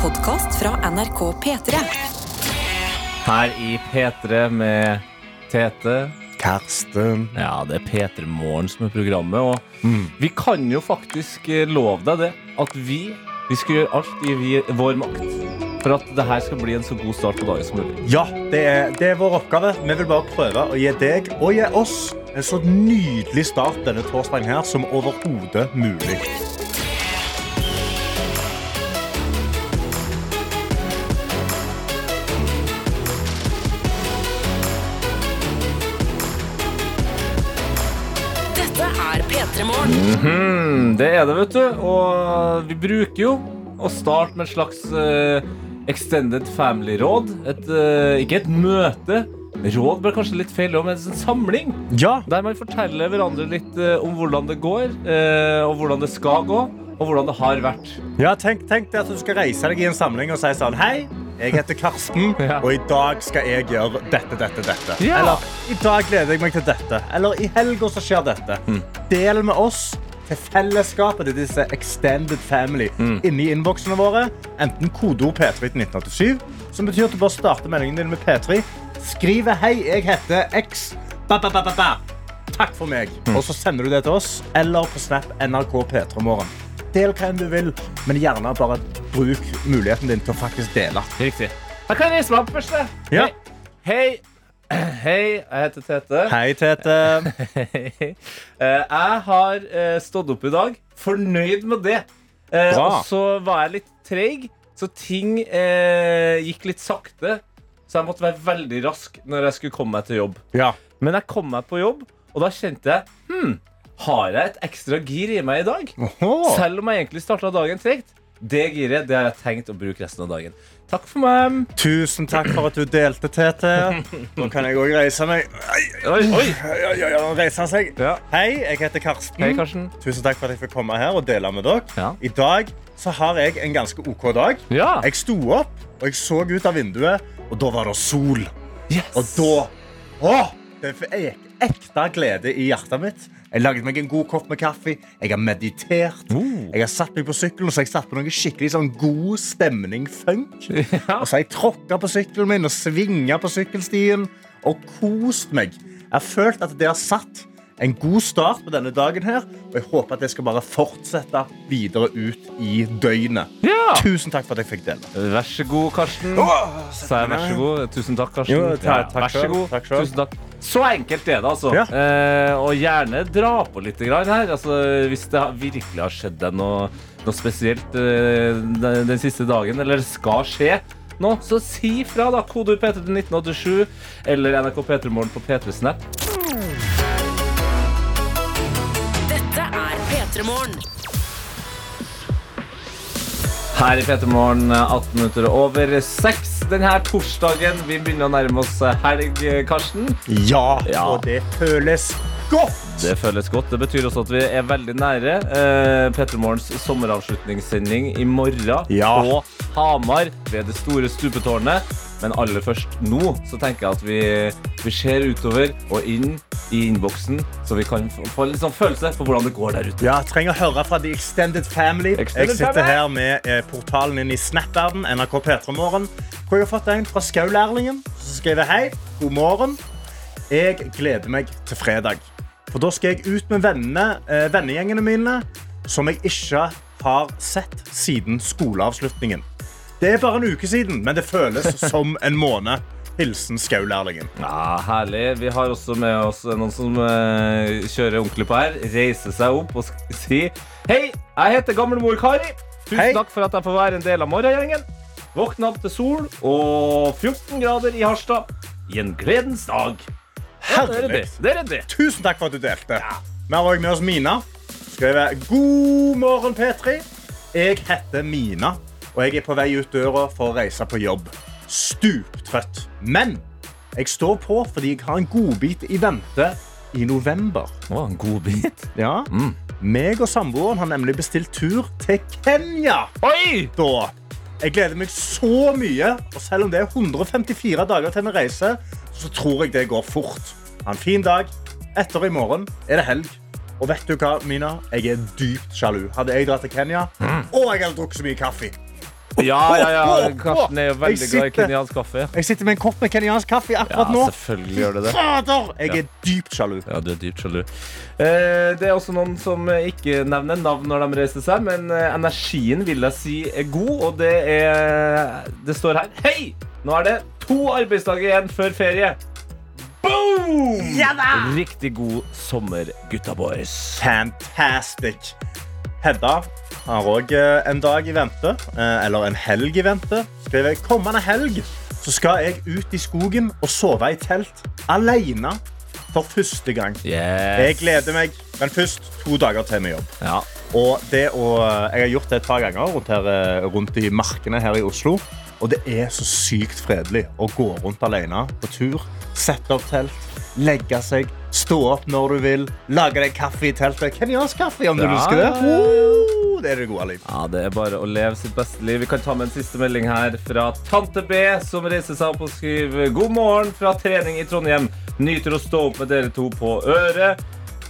podkast fra NRK P3. Her i P3 med Tete. Karsten. Ja, det er P3 Morgen som er programmet. Og vi kan jo faktisk eh, love deg det. At vi, vi skal gjøre alt i vi, vår makt for at det her skal bli en så god start på dagen som mulig. Ja, det er, det er vår oppgave. Vi vil bare prøve å gi deg og gi oss en så nydelig start denne torsdagen her som overhodet mulig. Det er det, vet du. Og vi bruker jo å starte med et slags uh, extended family-råd. Et, eh, ikke et møte. Råd ble kanskje litt feil, men en samling. Ja, Der man forteller hverandre litt uh, om hvordan det går, og hvordan det skal gå, og hvordan det har vært. ja tenk, tenk deg at du skal reise deg i en samling og si sånn Hei, jeg heter Karsten, Ja. og i dag skal jeg gjøre dette, dette, dette. Ja. Eller i dag gleder jeg meg til dette. Eller i helga så skjer dette. Del med oss til fellesskapet til disse extended family inni innboksene våre. Enten kodeord P3 til 1987, som betyr at du bare starter meldingen din med P3. Skriver 'Hei, jeg heter X'. Ba, ba, ba, ba. Takk for meg. Og så sender du det til oss, eller på Snap NRK P3 Morgen. Del hva enn du vil, men gjerne bare bruk muligheten din til å faktisk dele. Riktig. Da kan reise meg opp først. jeg. Ja. Hei. Hei, jeg heter Tete. Hei, Tete. Eh, jeg har eh, stått opp i dag. Fornøyd med det. Eh, Bra. og så var jeg litt treig, så ting eh, gikk litt sakte. Så jeg måtte være veldig rask når jeg skulle komme meg til jobb. Ja. Men jeg kom meg på jobb, og da kjente jeg hm, Har jeg et ekstra gir i meg i dag? Oho. Selv om jeg egentlig starta dagen tregt. Det giret det har jeg tenkt å bruke resten av dagen. Takk for meg. Tusen takk for at du delte, Tete. Nå kan jeg òg reise meg. Oi, Oi, oi. reise seg. Ja. Hei, jeg heter Karsten. Hei, Karsten. Tusen takk for at jeg fikk komme her og dele med dere. Ja. I dag så har jeg en ganske OK dag. Ja. Jeg sto opp, og jeg så ut av vinduet, og da var det sol. Yes. Og da Å! Det er ekte glede i hjertet mitt. Jeg laget meg en god kopp med kaffe. Jeg har meditert. Uh. Jeg har satt meg på sykkelen og så har jeg satt på noe skikkelig sånn god stemning-funk. Ja. Og så har jeg tråkka på sykkelen min og svinga på sykkelstien og kost meg. Jeg har følt at det har satt en god start på denne dagen her, og jeg håper at det skal bare fortsette videre ut i døgnet. Ja. Tusen takk for at jeg fikk dele. Vær så god, Karsten. Sa jeg vær så god? Tusen takk, Karsten. Jo, ta- takk vær så god. Takk selv. Tusen takk. Så enkelt er det, altså. Ja. Eh, og gjerne dra på litt her. Altså, hvis det virkelig har skjedd deg noe, noe spesielt eh, den, den siste dagen, eller skal skje nå, så si fra, da. Kodeord P3 til 1987 eller NRK P3 Morgen på P3 Snap. Her i P3 Morgen, 18 minutter over 6 denne torsdagen. Vi begynner å nærme oss helg, Karsten. Ja, Ja. og det føles godt. Det føles godt. Det betyr også at vi er veldig nære eh, P3 Morgens sommeravslutningssending i morgen Ja. på Hamar ved det store stupetårnet. Men aller først nå så tenker jeg at vi, vi ser utover og inn i innboksen, så vi kan få, en litt sånn følelse for hvordan det går der ute. Ja, trenger å høre fra The Extended Family. Extended jeg sitter Family. her med eh, portalen inn i Snap-verden, NRK P3 Morgen, hvor jeg har fått en fra Skaulærlingen som skriver hei, god morgen. Jeg gleder meg til fredag. For da skal jeg ut med vennene, eh, vennegjengene mine, som jeg ikke har sett siden skoleavslutningen. Det er bare en uke siden, men det føles som en måned. Hilsen Skau-lærlingen. Ja, Herlig. Vi har også med oss noen som eh, kjører ordentlig på her. Reiser seg opp og sier Hei, jeg heter gamlemor Kari. Tusen Hei. takk for at jeg får være en del av morgengjengen. Våkna opp til sol og 14 grader i Harstad i en gledens dag. Ja, det er det. Det er det. Tusen takk for at du delte. Vi har også med oss Mina. Skriver God morgen, P3. Jeg heter Mina, og jeg er på vei ut døra for å reise på jobb. Stuptrøtt. Men jeg står på fordi jeg har en godbit i vente i november. Å, en god bit. Mm. Meg og samboeren har nemlig bestilt tur til Kenya. Oi! Da. Jeg gleder meg så mye, og selv om det er 154 dager til en reise, så tror jeg det går fort. Ha en fin dag. Etter i morgen er det helg. Og vet du hva, Mina? Jeg er dypt sjalu. Hadde jeg dratt til Kenya, og jeg hadde drukket så mye kaffe. Ja, ja, ja. Karsten er jo veldig veldig glad i kenyansk kaffe. Jeg sitter med en kopp med kenyansk kaffe Ja, akkurat nå. selvfølgelig gjør det det. Fader! Jeg Ja. er dypt sjalu. Ja, du er dypt sjalu. Eh, det er også noen som ikke nevner navn når de reiser seg, men eh, energien vil jeg si er god, og det er Det står her Hei! Nå er det to arbeidsdager igjen før ferie. Boom! Ja, Riktig god sommer, gutta boys. Fantastic. Hedda har òg en dag i vente, eh, eller en helg i vente. Skriver kommende helg så skal jeg ut i skogen og sove i telt alene for første gang. Jeg gleder meg, men først to dager til med jobb. Ja. Og det å, jeg har gjort det et par ganger rundt, her, eh, rundt i markene her i Oslo. Og det er så sykt fredelig å gå rundt alene på tur. Sette opp telt, legge seg, stå opp når du vil, lage deg kaffe i teltet. Kenyansk kaffe, om du Ja, husker det. Oh, det er det gode liv. Ja, Det er bare å leve sitt beste liv. Vi kan ta med en siste melding her fra tante B, som reiser seg opp og skriver God morgen fra trening i Trondheim. Nyter å stå opp med dere to på øret.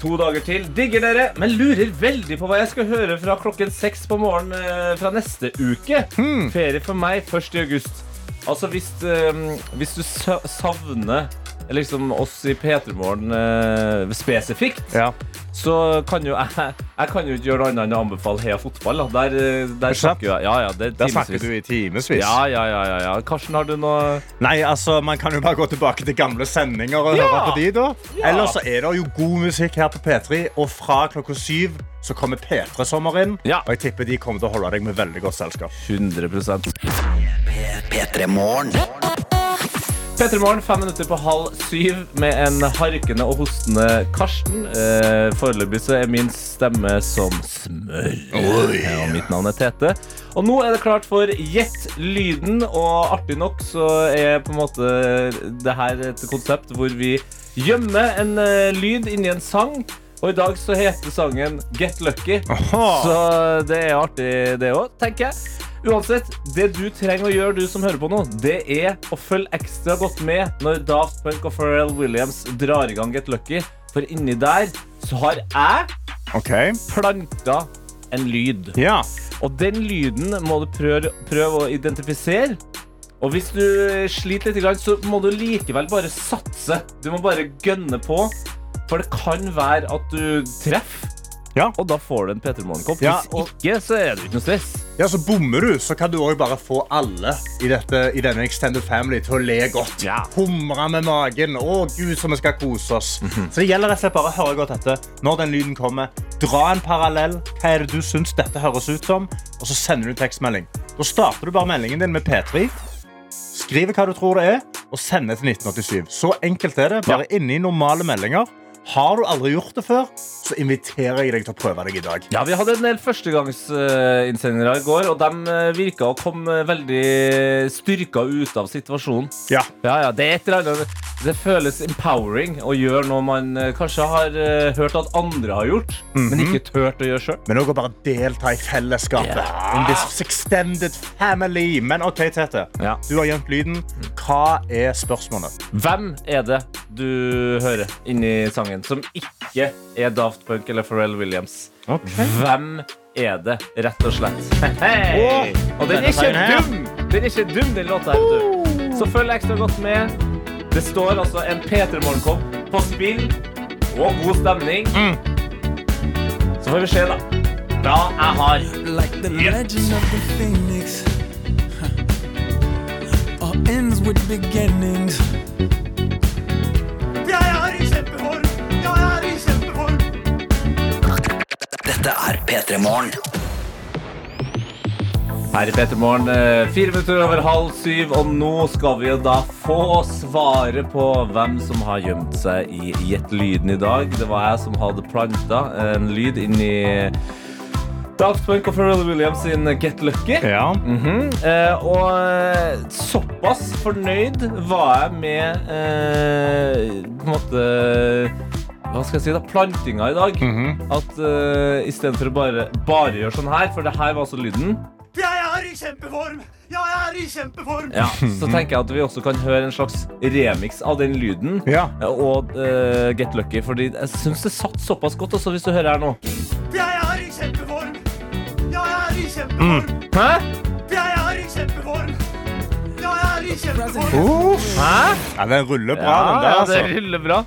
To dager til. Digger dere, men lurer veldig på hva jeg skal høre fra klokken seks på morgenen eh, fra neste uke. Ferie for meg først i august. Altså, hvis, eh, hvis du savner liksom oss i P3 Morgen eh, spesifikt, Ja. så kan jo jeg Jeg kan jo ikke gjøre noe annet enn å anbefale Heia Fotball. Da. Der, eh, der snakker jo jeg. Ja, ja, det er Der snakker du i timevis. Ja, ja, ja, ja, ja. Karsten, har du noe Nei, altså, Man kan jo bare gå tilbake til gamle sendinger og Ja. høre på de. da. Ja. Ellers så er det jo god musikk her på P3, og fra klokka syv så kommer P3-sommer inn. Ja. Og jeg tipper de kommer til å holde deg med veldig godt selskap. 100 P3 Morgen. Petter Morgen, fem minutter på halv syv med en harkende og hostende Karsten. Eh, Foreløpig så er min stemme som smør. Oi. og mitt navn er Tete. Og nå er det klart for Gjett lyden, og artig nok så er på en måte det her et konsept hvor vi gjemmer en eh, lyd inni en sang. Og i dag så heter sangen Get Lucky. Så det er artig, det òg, tenker jeg. Uansett, det du trenger å gjøre, du som hører på nå, det er å følge ekstra godt med når Daft Punk og Pharrell Williams drar i gang Get Lucky. For inni der så har jeg okay. planta en lyd. Ja. Og den lyden må du prøve, prøve å identifisere. Og hvis du sliter litt, så må du likevel bare satse. Du må bare gønne på. For det kan være at du treffer, Ja. og da får du en P3 Morgenkopp. Ja, Hvis og- ikke, så er det ikke noe stress. ja, så bommer du, så kan du også bare få alle i, dette, i denne Extended Family til å le godt. Ja. Humre med magen. Å, Gud, som vi skal kose oss. Så det gjelder rett og slett bare å høre godt etter når den lyden kommer. Dra en parallell. Hva er det du syns dette høres ut som? Og så sender du en tekstmelding. Da starter du bare meldingen din med P3. Skriver hva du tror det er, og sender til 1987. Så enkelt er det. Bare ja. inni normale meldinger. Har du aldri gjort det før, så inviterer jeg deg til å prøve deg i dag. Ja, Vi hadde en del førstegangsinnsendere i går, og de virka å komme veldig styrka ut av situasjonen. Ja. Ja, ja, Det er annet Det føles empowering å gjøre noe man eh, kanskje har eh, hørt at andre har gjort, men ikke turt å gjøre sjøl. Men òg å bare delta i fellesskapet. Yeah. In this extended family. Men OK, Tete. Ja. Du har gjemt lyden. Hva er spørsmålet? Hvem er det du hører inni sangen som ikke er Daft Punk eller Pharrell Williams? Hvem er det, rett og slett? Hey! Oh, Og den er ikke dum! Den er ikke dum, den låta her, du. Så følg ekstra godt med. Det står altså en P3 Morgenkopp på spill og god stemning. Så får vi se, da. Hva jeg har. like Dette er P3 Morgen. Her i Peter Morgen, eh, fire minutter over halv syv, og nå skal vi jo da få svaret på hvem som har gjemt seg i Gjett lyden i dag. Det var jeg som hadde planta en lyd inni Daft Punk og Pharrell Williams sin Get Lucky. Ja. Mhm. eh, og eh, såpass fornøyd var jeg med eh, på en måte Hva skal jeg si da, plantinga i dag. At uh, istedenfor å bare, bare gjøre sånn her, for det her var altså lyden Jeg er i kjempeform! Ja, Jeg er i kjempeform! Ja, så tenker jeg at vi også kan høre en slags remix av den lyden. Ja. Og uh, Get Lucky, fordi jeg syns det satt såpass godt. Også hvis du hører her nå. Jeg er i kjempeform! Jeg er i kjempeform! Hæ? Jeg er i kjempeform. Hæ? Ja, den ruller bra, den der, ja, det altså. ruller bra.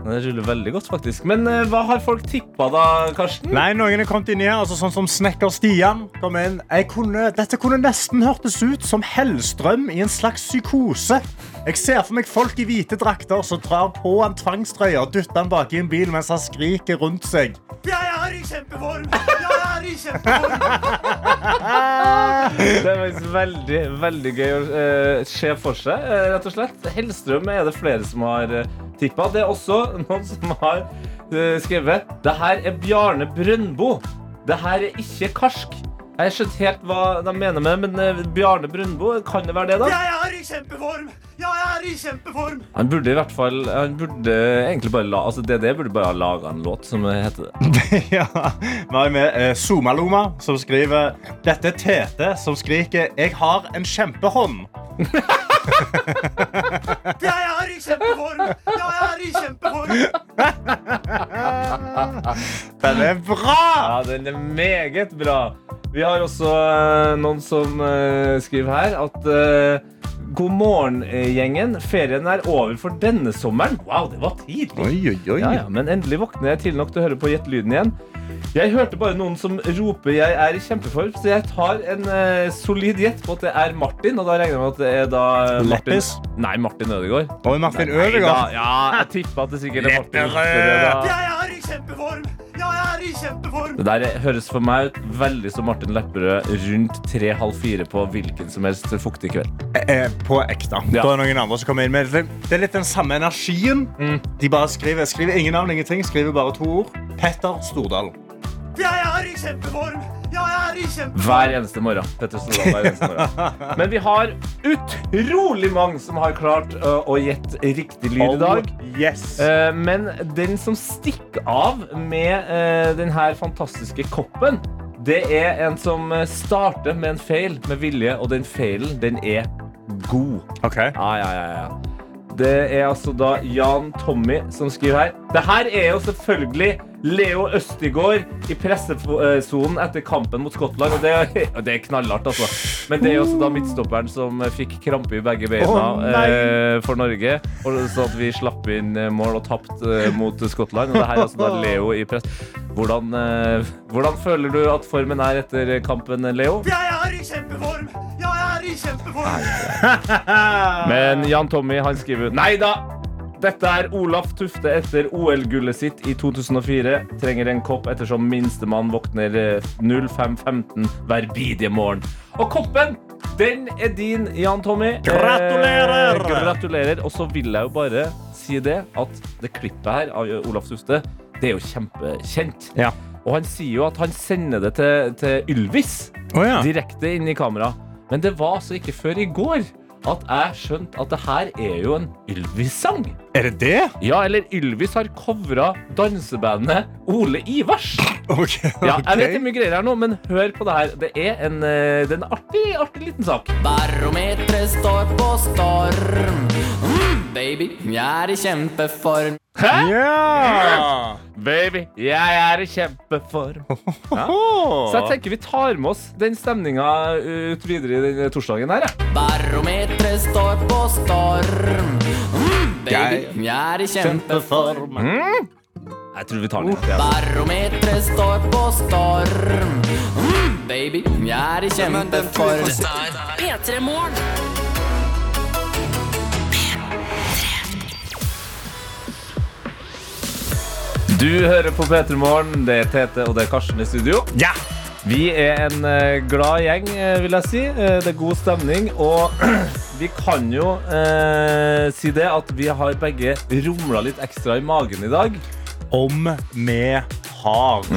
Det ruller veldig godt, faktisk. Men eh, hva har folk tippa da, Karsten? Nei, noen er kommet inn her, altså sånn som Snekker Stian kom inn. Jeg kunne, dette kunne nesten hørtes ut som Hellstrøm i en slags psykose. Jeg ser for meg folk i hvite drakter som drar på en tvangstrøye og dytter han bak i en bil mens han skriker rundt seg. Jeg er i kjempeform. Jeg i kjempeform. Det er faktisk veldig, veldig gøy å uh, se for seg, uh, rett og slett. Hellstrøm er det flere som har uh, tippa. Det er også noen som har uh, skrevet Det her er Bjarne Brøndbo. Det her er ikke Karsk. Jeg har skjønt helt hva de mener med men eh, Bjarne Brøndbo, kan det være det, da? Jeg er i kjempeform. Jeg er i kjempeform. Han burde i hvert fall Han burde egentlig bare la Altså DD burde bare ha laga en låt som heter det. ja, Vi har med eh, Somaloma, som skriver Dette er Tete som skriker 'Jeg har en kjempehånd'. Jeg er i kjempeform. Jeg er i kjempeform. Den er bra! Ja, den er meget bra. Vi har også eh, noen som eh, skriver her at eh, God morgen, gjengen. Ferien er over for denne sommeren. Wow, det var tidlig. Oi, oi, oi. Ja, ja, men endelig våkner jeg tidlig nok til å høre på Gjett lyden igjen. Jeg hørte bare noen som roper 'jeg er i kjempeform', så jeg tar en uh, solid gjett på at det er Martin. Og da regner jeg med at det er da Martin Leppis? Nei, Martin Ødegaard. Oi, Martin Nei, Ødegaard. ja, jeg tipper at det sikkert er Martin. Lepperød. Jeg er i kjempeform. Jeg er i kjempeform. Det der høres for meg ut veldig som Martin Lepperød rundt tre-halv fire på hvilken som helst fuktig kveld. Eh, på ekte. Ja. Da er det noen andre som kommer inn med det. Det er litt den samme energien. De bare skriver, skriver ingen navn, ingenting. Skriver bare to ord. Petter Stordalen. Jeg er i kjempeform. Jeg er i kjempeform. Hver eneste morgen. Hver eneste morgen. Men vi har utrolig mange som har klart uh, å gjette riktig lyd i dag. Oh, yes. Eh, men den som stikker av med uh, denne fantastiske koppen, det er en som eh, starter med en feil med vilje, og den feilen, den er god. OK. Ja, ja, ja, ja. Det er altså da Jan Tommy som skriver her. Det her er jo selvfølgelig Leo Østigård i pressesonen etter kampen mot Skottland. Og det, og det er knallhardt, altså. Men det er også da midtstopperen som fikk krampe i begge beina oh, eh, for Norge. Og så at vi slapp inn eh, mål og tapte eh, mot Skottland. Og det her er altså da Leo i press. Hvordan, eh, hvordan føler du at formen er etter kampen, Leo? Jeg er i kjempeform. Jeg er i kjempeform. Men Jan Tommy han skriver Nei da! Dette er Olaf Tufte etter OL-gullet sitt i 2004. Trenger en kopp ettersom minstemann våkner eh, 05.15 hver bidige morgen. Og koppen, den er din, Jan Tommy. Gratulerer! Eh, gratulerer. Og så vil jeg jo bare si det at det klippet her av Olaf Tufte, det er jo kjempekjent. Ja. Og han sier jo at han sender det til, til Ylvis oh, ja. direkte inn i kamera. Men det var altså ikke før i går at jeg skjønte at det her er jo en Ylvis-sang. Er det det? Ja, eller Ylvis har covra dansebandet Ole Ivars. Ok, Ja, jeg vet det er mye greier her nå, men hør på det her. Det er en, eh, det er en artig, artig liten sak. Barometeret står på storm. Mm, baby, jeg er i kjempeform. Hæ? Ja! Baby, jeg er i kjempeform. Ja. Så jeg tenker vi tar med oss den stemninga ut videre i den torsdagen her. Ja. Barometeret står på storm. Mm, baby, Jeg- er i kjempeform. Jeg tror vi tar den. Ja. Barometeret står på storm. Mm, baby, jeg er i kjempeform. P3 Morgen. Du hører på P3 Morgen. Det er Tete og det er Karsten i studio. Ja! Vi er en eh, glad gjeng, eh, vil jeg si. Eh, det er god stemning. Og vi kan jo eh, si det at vi har begge rumla litt ekstra i magen i dag. Om vi har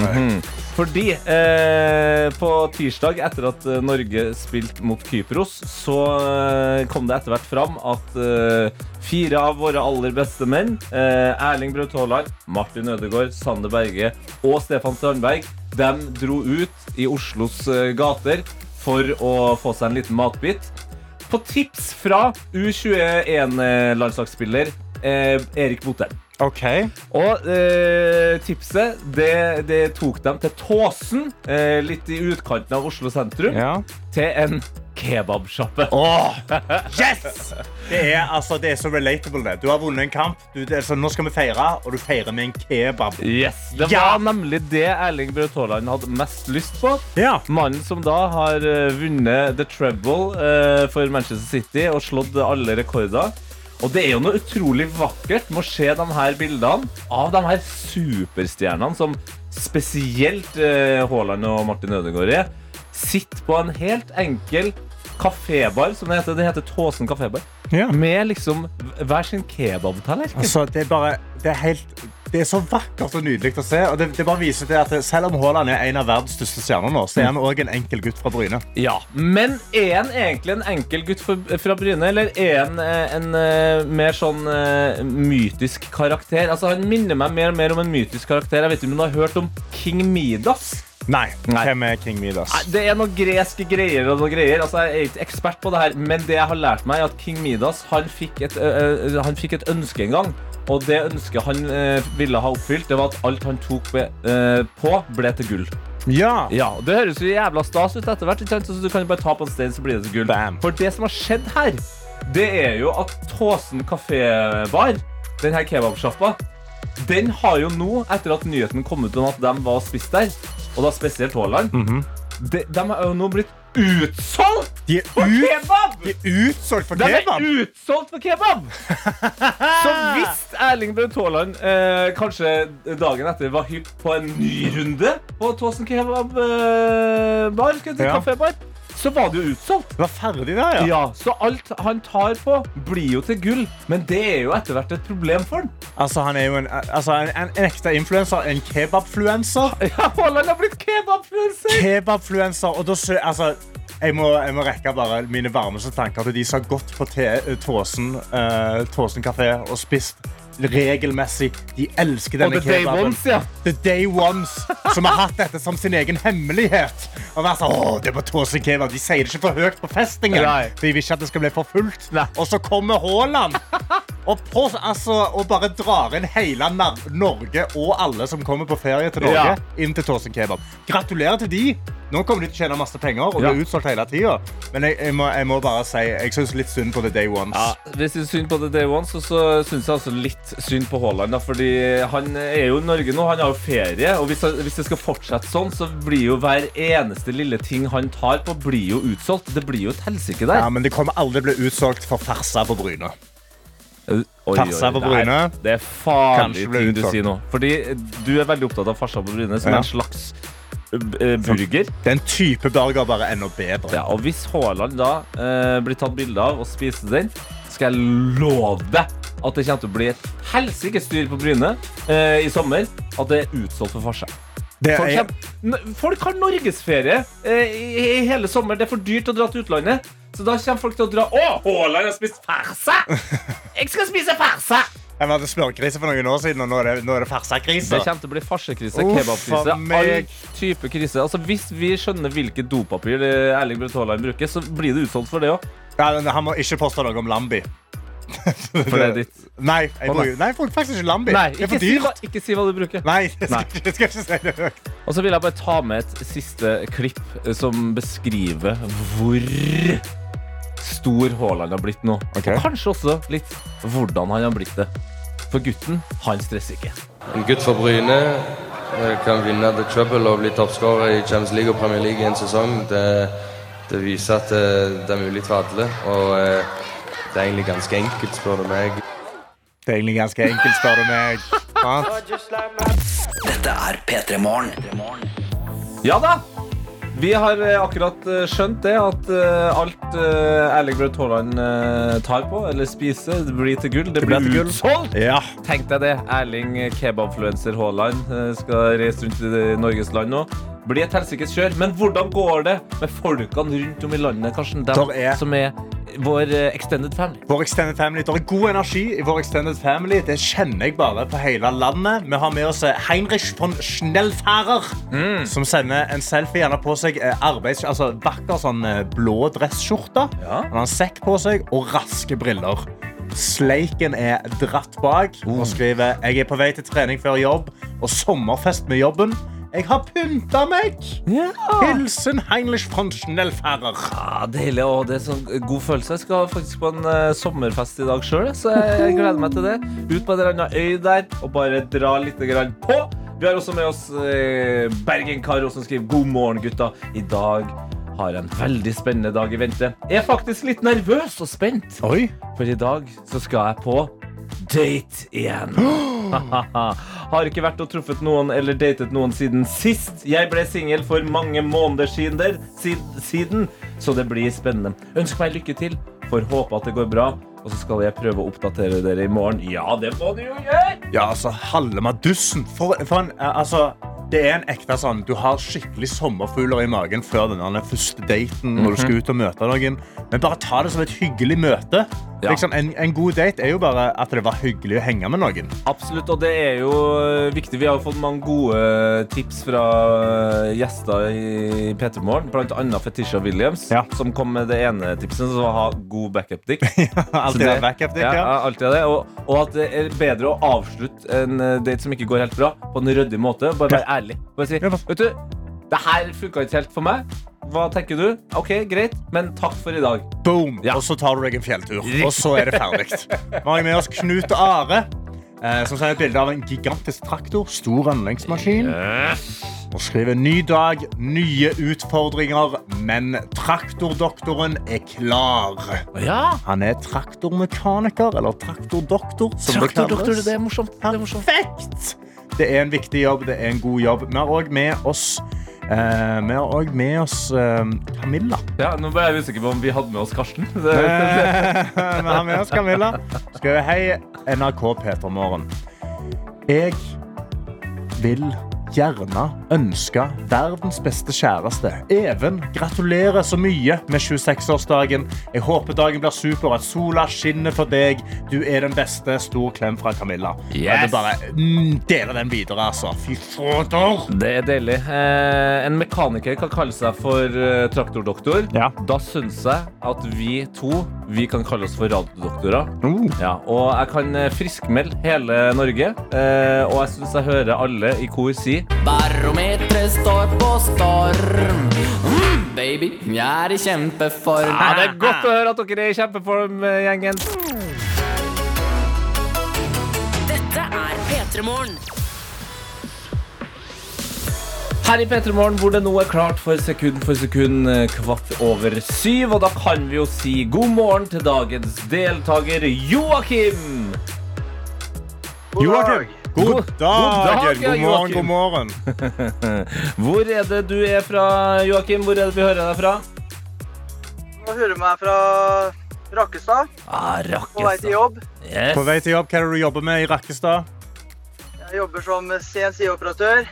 Fordi eh, på tirsdag, etter at eh, Norge spilte mot Kypros, så eh, kom det etter hvert fram at eh, fire av våre aller beste menn, eh, Erling Braut Haaland, Martin Ødegaard, Sander Berge og Stefan Strandberg, de dro ut i Oslos eh, gater for å få seg en liten matbit. På tips fra U21-landslagsspiller eh, Erik Botheim. OK. Og eh, tipset, det, det tok dem til Tåsen, eh, litt i utkanten av Oslo sentrum, Ja. til en kebabsjappe. Oh, yes! Det er, altså, det er så relatable. det. Du har vunnet en kamp. Du, det sånn, nå skal vi feire, og du feirer med en kebab. Yes, Det Ja! var nemlig det Erling Braut Haaland hadde mest lyst på. Ja. Mannen som da har eh, vunnet The Treble eh, for Manchester City og slått alle rekorder. Og det er jo noe utrolig vakkert med å se de her bildene av de her superstjernene som spesielt eh, Haaland og Martin Ødegaard er. Sitter på en helt enkel kafébar, som det heter. Det heter Tåsen kafébar. Ja. Med liksom hver sin kebabtallerken. Altså, det er bare Det er helt det er så vakkert og nydelig å se. Og det, det bare viser til at Selv om Haaland er en av verdens største stjerner nå, så er han òg en enkel gutt fra Bryne. Ja, Men er han egentlig en enkel gutt fra Bryne, eller er han en, en eh, mer sånn eh, mytisk karakter? Altså, Han minner meg mer og mer om en mytisk karakter. Jeg vet ikke om du har hørt om King Midas? Nei. Nei. Hvem er King Midas? Nei, Det er noen greske greier og noen greier. Altså, Jeg er ikke ekspert på det her, men det jeg har lært meg, er at King Midas han fikk et, ø, ø, han fikk et ønske en gang. Og det ønsket han øh, ville ha oppfylt, det var at alt han tok be, øh, på, ble til gull. Ja. Ja, Det høres jo jævla stas ut etter hvert. Så du kan bare ta på en stein, så blir det til gull. Bam. For det som har skjedd her, det er jo at Tåsen kafébar, denne kebabsjappa, den har jo nå, etter at nyheten kom ut om at de var og spist der, og da spesielt Haaland, de, de har jo nå blitt utsolgt De er, for ut, kebab! de er utsolgt for De er kebab! utsolgt for kebab! Så hvis Erling Braut Haaland eh, kanskje dagen etter var hypp på en ny runde på Tåsen kebab eh, bar, skal jeg si, Ja. kafébar, så var det jo utsolgt. Det var ferdig der, ja. Ja, Så alt han tar på, blir jo til gull. Men det er jo etter hvert et problem for han. Altså, han er jo en, altså, en, en, en ekte influenser. En kebabfluenser. Ja, Haaland har blitt kebabfluencer! Kebabfluenser. Og da altså, jeg må, jeg må rekke bare mine varmeste tanker til de som har gått på Tåsen, uh, Tåsen kafé og spist regelmessig. De elsker denne The Day kebaben. Ones, ja. The Day Ones, som har hatt dette som sin egen hemmelighet. Og vært sånn, Åh, det var Tåsen kebab. De sier det ikke for høyt på festingen. Nei. De vil ikke at det skal bli for fullt. Og så kommer Haaland og, på, altså, og bare drar inn hele Norge og alle som kommer på ferie til Norge, Ja. inn til Tåsen kebab. Gratulerer til de. Nå kommer de til å tjene masse penger og Ja. blir utsolgt hele tida. Men jeg, jeg, må, jeg må bare si jeg syns litt synd på The Day Ones. Ja, Hvis du synd på The Day Ones, så, så syns jeg også litt synd på Haaland. Fordi han er jo i Norge nå, han har jo ferie. Og hvis, hvis det skal fortsette sånn, så blir jo hver eneste lille ting han tar på, blir jo utsolgt. Det blir jo et helsike der. Ja, men det kommer aldri bli utsolgt for farsa på Bryne. Oi, Farsa på det er- Bryne. Det er farlige ting du sier nå. Fordi du er veldig opptatt av farsa på brynet som Ja. en slags burger. Den type burger bare enda bedre. Ja, og hvis Haaland da eh, blir tatt bilde av og spiser den, skal jeg love deg at det kommer til å bli et helsike styr på Brynet eh, i sommer. At det er utsolgt for farsa. Det Folk, folk har norgesferie eh, i, i hele sommer. Det er for dyrt å dra til utlandet. Så da kommer folk til å dra Å, Haaland har spist farse! Jeg skal spise farse! jeg hadde smørkrise for noen år siden, og nå er det, nå er det farsekrise. Det kommer til å bli farsekrise, kebabkrise, all type krise. Altså, hvis vi skjønner hvilket dopapir eh, Erling Braut Haaland bruker, så blir det utsolgt for det òg. Ja, han må ikke poste noe om Lambi. For det er ditt. Nei, jeg bruker, nei, jeg faktisk ikke Lambi. Nei, ikke si, hva, ikke si hva du bruker. Nei, jeg skal, Nei. jeg skal ikke si det høyt. Og så vil jeg bare ta med et siste klipp eh, som beskriver hvor stor Haaland har blitt nå. Okay. Og kanskje også litt hvordan han har blitt det. For gutten, han stresser ikke. En gutt fra Bryne eh, kan vinne The Trouble og bli toppskårer i Champions League og Premier League i en sesong. Det, det viser at det, det er mulig for alle. Og eh, det er egentlig ganske enkelt, spør du meg. Det er egentlig ganske enkelt, spør du meg. Dette er P3 Morgen. Ja da! Vi har eh, akkurat eh, skjønt det at eh, alt Erling Braut Haaland tar på eller spiser, det blir til gull. Det, blir blir gull. utsolgt! Ja. Tenk deg det. Erling kebabfluenser Haaland skal reise rundt i Norges land nå. Blir et helsikes kjør. Men hvordan går det med folkene rundt om i landet? Karsten? Dem Der er- som er vår eh, extended family. Vår extended family. Det er god energi i vår extended family. Det kjenner jeg bare på hele landet. Vi har med oss eh, Heinrich von Schnellfærer, Mm. som sender en selfie. Har på seg eh, arbeids... Altså vakker sånn blå dressskjorte. Ja. Han har en sekk på seg og raske briller. Sleiken er dratt bak og skriver Jeg er på vei til trening før jobb og sommerfest med jobben. Jeg har pynta meg! Hilsen Heinrich von Schnellfahrer. Ja, deilig. Og det er sånn god følelse. Jeg skal faktisk på en uh, sommerfest i dag sjøl, så jeg gleder meg til det. Ut på en eller annen øy der og bare dra litt på. Vi har også med oss eh, Bergen-Karo som skriver 'God morgen, gutta'. I dag har en veldig spennende dag i vente. Jeg er faktisk litt nervøs og spent, Oi. for i dag så skal jeg på date igjen. har ikke vært og truffet noen eller datet noen siden sist. Jeg ble singel for mange måneder siden, siden, så det blir spennende. Ønsk meg lykke til. Får håpe at det går bra. Og så skal jeg prøve å oppdatere dere i morgen. Ja, det må du jo gjøre! Ja, altså, halve madussen. For, for en, eh, altså, det er en ekte sånn Du har skikkelig sommerfugler i magen før den første daten når du skal ut og møte noen. Men bare ta det som et hyggelig møte. Ja. Liksom, en, en god date er jo bare at det var hyggelig å henge med noen. Absolutt, og det er jo eh, viktig. Vi har jo fått mange gode tips fra eh, gjester i P3 Morgen, annet Fetisha Williams, Ja. som kom med det ene tipset, som var å ha god backup-dick. Alltid Så ha backup dick, ja, alltid det. Og, og at det er bedre å avslutte en eh, date som ikke går helt bra, på en ryddig måte. Bare være ærlig. Bare si Vet du, det her funka ikke helt for meg. Hva tenker du? OK, greit, men takk for i dag. Boom! Ja. Og så tar du deg en fjelltur. Og så er det ferdig. Vi har med oss Knut og Are, eh, som sender et bilde av en gigantisk traktor. Stor anleggsmaskin. Og skriver ny dag, nye utfordringer, men traktordoktoren er klar. Ja, Han er traktormekaniker, eller traktordoktor, som Traktordoktor, det er morsomt. Det er morsomt. Perfekt! Det er en viktig jobb, det er en god jobb. Vi har òg med oss eh, Vi har også med oss eh, Camilla. Ja, nå ble jeg usikker på om vi hadde med oss Karsten. Det, Vi har med oss Camilla. Skal vi hei NRK Peter Morgen. Jeg vil gjerne ønske verdens beste kjæreste. Even, gratulerer så mye med 26-årsdagen. Jeg håper dagen blir super, at sola skinner for deg. Du er den beste. Stor klem fra Camilla. Yes. Jeg vil bare mm, dele den videre, altså. Fy fader. det er deilig. Eh, en mekaniker kan kalle seg for eh, traktordoktor. Ja. Da syns jeg at vi to vi kan kalle oss for radiodoktorer. Uh. Ja, og jeg kan eh, friskmelde hele Norge. Eh, og jeg syns jeg hører alle i kor si Barometeret står på storm. Mm, baby, jeg er i kjempeform. Ja, det er godt å høre at dere er i kjempeform, eh, gjengen. Dette er P3 Morgen. Her i P3 Morgen, hvor det nå er klart for sekund for sekund eh, kvart over syv. Og da kan vi jo si god morgen til dagens deltaker Joakim. Joakim. God dag. god dag, God morgen, god morgen. Hvor er det du er fra, Joakim? Hvor er det vi hører deg fra? Nå hører du meg fra Rakkestad Ah, på vei til jobb. Yes. På vei til jobb, hva er det du jobber med i Rakkestad? Jeg jobber som CNC-operatør.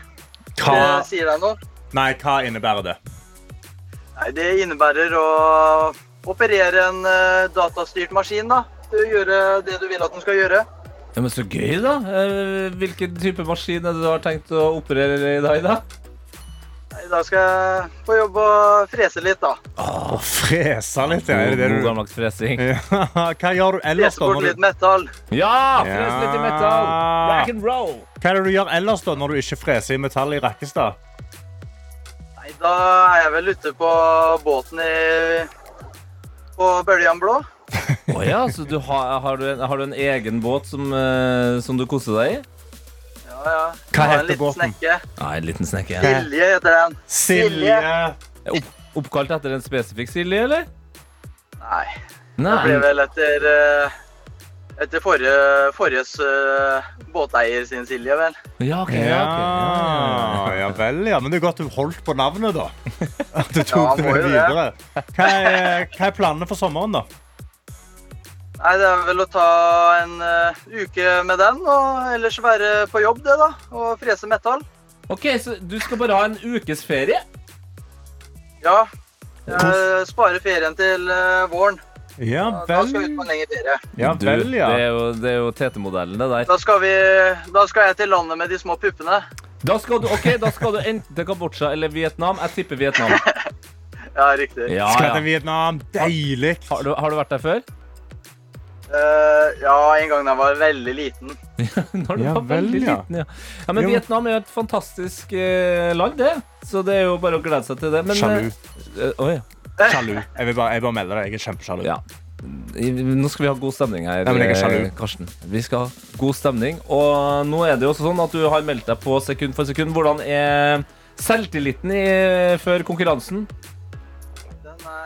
Hva, Det sier deg noe? nei, hva innebærer det? Nei, det innebærer å operere en eh, datastyrt maskin da, til å gjøre det du vil at den skal gjøre. Ja, men Så gøy, da. Eh, Hvilken type maskin er det du har tenkt å operere i dag? da? I dag skal jeg på jobb og frese litt, da. Å frese litt, ja. Er det det du... gammeldags fresing. Ja, Hva gjør du ellers, Frese da? bort litt metal. Ja! Frese litt i metal. Rock and roll. Hva er det du gjør ellers da, når du ikke freser i metall i Rakkestad? Nei, da er jeg vel ute på båten i på Bøljan Blå. Å ja, så du har, har, du en, har du en egen båt som, eh, som du koser deg i? Ja, ja. Hva heter båten? Snekke. Ja, en liten snekke. Silje heter den. Silje. Opp, oppkalt etter en spesifikk Silje, eller? Nei, Nei. det ble vel etter eh, etter forrige, forriges uh, båteier sin Silje, vel. Ja, ok. Ja, okay. ok. Ja, ja. vel, ja. Men det er godt du holdt på navnet, da. At du Ja, tok det med jo det. videre. Hva er, hva er planene for sommeren, da? Nei, det er vel å ta en uh, uke med den, og ellers være på jobb, det, da. Og frese metall. Ok, så du skal bare ha en ukes ferie? Ja. Jeg sparer ferien til uh, våren. Ja vel. Da skal vi ut på en lengre ferie. Ja Du, vel, ja. Det er jo, det er jo TT-modellen, det der. Da skal, vi, da skal jeg til landet med de små puppene. Da skal du, ok, da skal du enten til Kambodsja eller Vietnam. Jeg tipper Vietnam. Ja, riktig. Ja, Skal til Vietnam. Deilig. Har, du, har du vært der før? Eh, ja, en gang da jeg var veldig liten. Når du Ja var vel, veldig ja. liten, ja. ja men Jo. Vietnam er jo et fantastisk eh, land, det. Så det er jo bare å glede seg til det. Men, Sjalu. eh, oh, Sjalu. Jeg vil bare, jeg bare melde det. Jeg er kjempesjalu. ja. Nå skal vi ha god stemning her, Ja, men jeg er sjalu. eh, Karsten. Vi skal ha god stemning. Og nå er det jo også sånn at du har meldt deg på sekund for sekund. Hvordan er selvtilliten i, før konkurransen?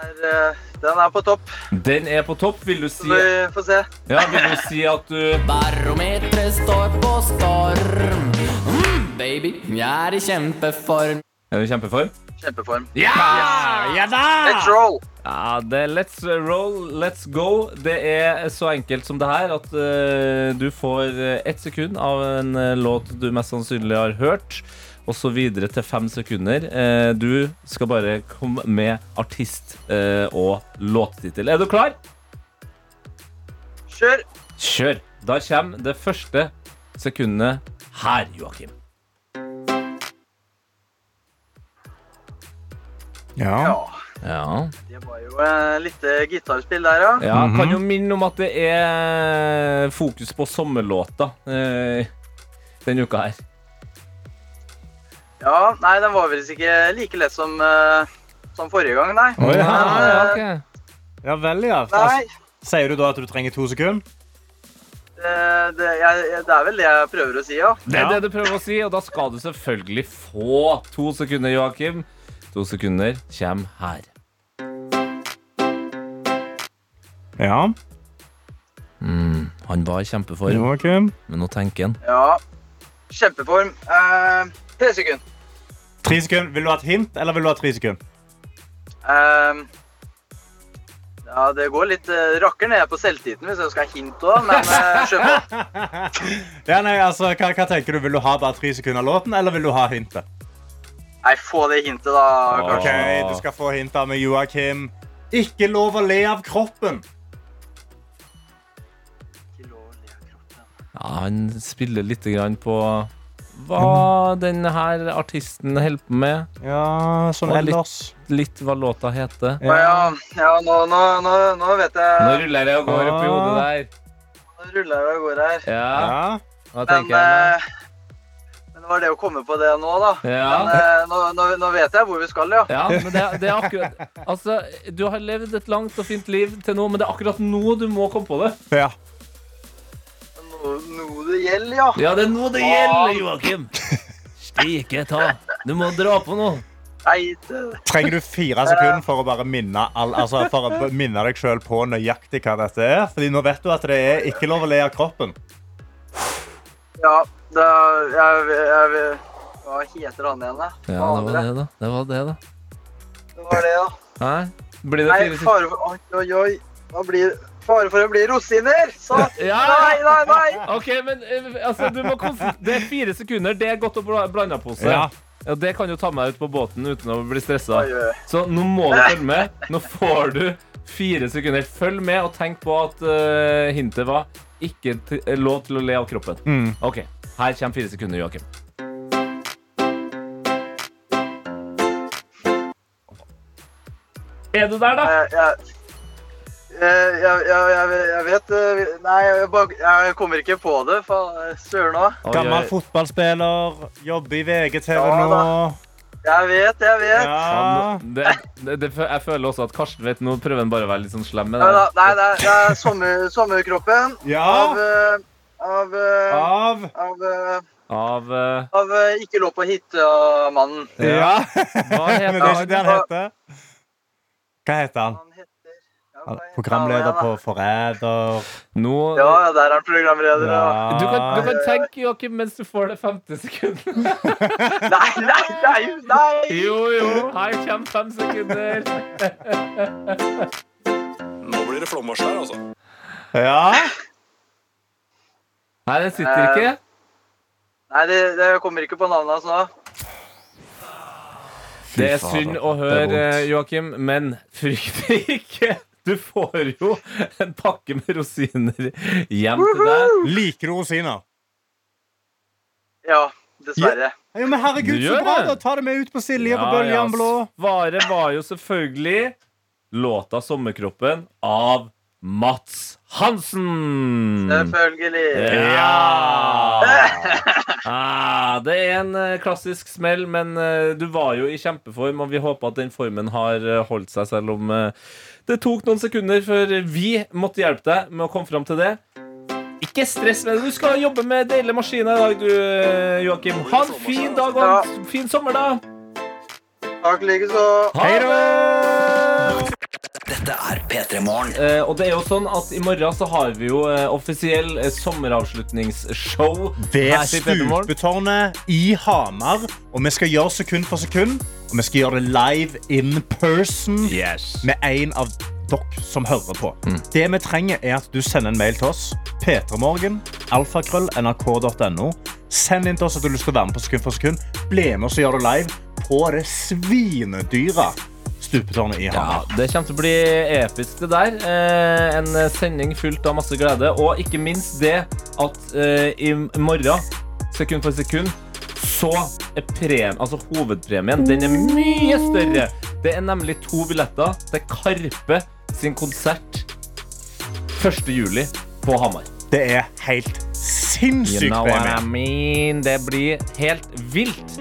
Den er, eh, den er på topp. Den er på topp. Vil du si, Så vi får se. ja, vil du si at du Barometeret står på storm. Mm, baby, jeg er i kjempeform. Er du i kjempeform? Kjempeform. Ja! Ja da! Let's roll! Ja, det er let's roll, let's go. Det er så enkelt som det her at uh, du får eh, ett sekund av en låt du mest sannsynlig har hørt, videre til fem sekunder. Eh, du skal bare komme med artist eh, og låttittel. Er du klar? Kjør! Kjør. Da kommer det første sekundet her, Joakim. Ja. Ja, Ja. det var jo eh, litt eh, gitarspill der, ja. ja Kan jo minne om at det er fokus på sommerlåter eh, denne uka her. Ja, nei, den var vel ikke like lett som, eh, som forrige gang, nei. Oh, ja. Men, ja, okay. ok. ja vel, ja. Nei, Altså, sier du da at du trenger to sekunder? Det, det, jeg, det er vel det jeg prøver å si, ja. Det er det du prøver å si, og da skal du selvfølgelig få to sekunder, Joakim. To sekunder kommer her. Ja. Mm, han var i kjempeform, Joakim. men nå tenker han. Ja, kjempeform. Uh, tre sekunder. Tre sekunder. Vil du ha et hint, eller vil du ha tre sekunder? Ehm, ja, det går litt uh, rakker ned på selvtilliten hvis jeg skal ha hint òg, men uh, skjønn på. Ja, nei, altså, hva, hva tenker du? Vil du ha bare tre sekunder av låten, eller vil du ha hintet? Nei, få det hintet, da, Ok. Du skal få hintet med Joakim. Ikke lov å le av kroppen. Ja, han spiller litt grann på hva denne her artisten holder på med. Ja, sånn Og litt- ellers. Litt hva låta heter. Ja, ja, ja nå, nå, nå, nå vet Nå jeg ruller det og går opp i hodet der. Nå ruller jeg og går her. Ja, Ja. hva Men, tenker jeg eh, men det var det å komme på det nå, da. Ja. Men eh, nå, nå, nå vet jeg hvor vi skal, ja. Ja, men det, det er akkurat Altså, du har levd et langt og fint liv til nå, men det er akkurat nå du må komme på det. ja. Nå det gjelder, ja. Ja, det er noe det gjelder, Joakim. Stike ta. Du må dra på noe. Nei, det- Trenger du fire sekunder for å bare minne, all, altså, for å minne deg sjøl på nøyaktig hva dette er? Fordi nå vet du at det er ikke lov å le av kroppen. ja, det, jeg, jeg, Hva heter han igjen, da? Ja, det var det, da. Det var det, da. Det var det, da. Hæ? Blir det Nei, fire sekunder? Oi, oi, oi. Da blir fare for å bli rosiner! Så Ja! Nei, nei, nei! OK, men eh, altså, du må Det er fire sekunder. Det er godt å blande på pose. Ja. Ja, det kan jo ta meg ut på båten uten å bli stressa. Så nå må du følge med. Nå får du fire sekunder. Følg med og tenk på at uh, hintet var ikke eh, lov til å le av kroppen. Mm. OK. Her kommer fire sekunder, Joakim. Er du der, da? Jeg, jeg, jeg, jeg, jeg, jeg vet eh, Nei, jeg, bare, jeg kommer ikke på det. Faen, Søren òg. Gammel fotballspiller, jobber i VGTV Ja, nå. Jeg vet, jeg vet. Ja. Ja, det, det, det, jeg føler også at Karsten vet Nå prøver han bare å være litt sånn slem med det. Nei, nei, det er, det er sommer, sommerkroppen av Ja. av Av eh, Av Av, eh, Av eh, av eh, Ikke lå på hytta-mannen. Ja. Hva Men det er heter ikke han? det han heter. Hva heter han? Han heter Programleder på Forræder. Nå? Ja, ja, der er han programleder. Ja. du, kan, du kan tenke, Joakim, mens du får det femte sekundet. Nei, nei, nei! nei. Jo, jo. Her kommer fem sekunder. Nå blir det flommarsj her, altså. Ja. Nei, den sitter ikke. Nei, det, det kommer ikke på navnet hans nå. Det er synd å høre, eh, Joakim, men frykt ikke. Du får jo en pakke med rosiner hjem til deg. Liker du rosiner? Ja, dessverre. Ja, men herregud, så bra! det. da Ta det med ut på Silje på Ja, Bøljan ja, Blå. Svaret var jo selvfølgelig låta 'Sommerkroppen' av Mats Hansen. Selvfølgelig. Ja! Ah, det er en eh, klassisk smell, men eh, du var jo i kjempeform, og vi håper at den formen har eh, holdt seg, selv om det tok noen sekunder før vi måtte hjelpe deg med å komme fram til det. Ikke stress med det. Du skal jobbe med deilige maskiner i dag, du, Joakim. Ha en fin dag og en fin sommer, da. Takk likeså. Ha det! Dette er P3 Morgen. Eh, og det er jo sånn at I morgen så har vi jo eh, offisiell eh, sommeravslutningsshow. Ved her Morgen. Stupetårnet i Hamar. Og vi skal gjøre sekund for sekund. Og vi skal gjøre det live in person Yes. med en av dere som hører på. Det vi trenger, er at du sender en mail til oss. P3morgen, alfakrøll, nrk.no. Send inn til oss at du har lyst til å være med på sekund for sekund. Bli med oss og gjør det live på det svinedyre stupetårnet i Ja, Det kommer til å bli episk, det der. Eh, en sending fullt av masse glede. Og ikke minst det at eh, i morgen, sekund for sekund, så er premien, altså hovedpremien den er mye større. Det er nemlig to billetter til Karpe sin konsert 1. juli på Hamar. Det er helt sinnssykt You know what I mean? Det blir helt vilt.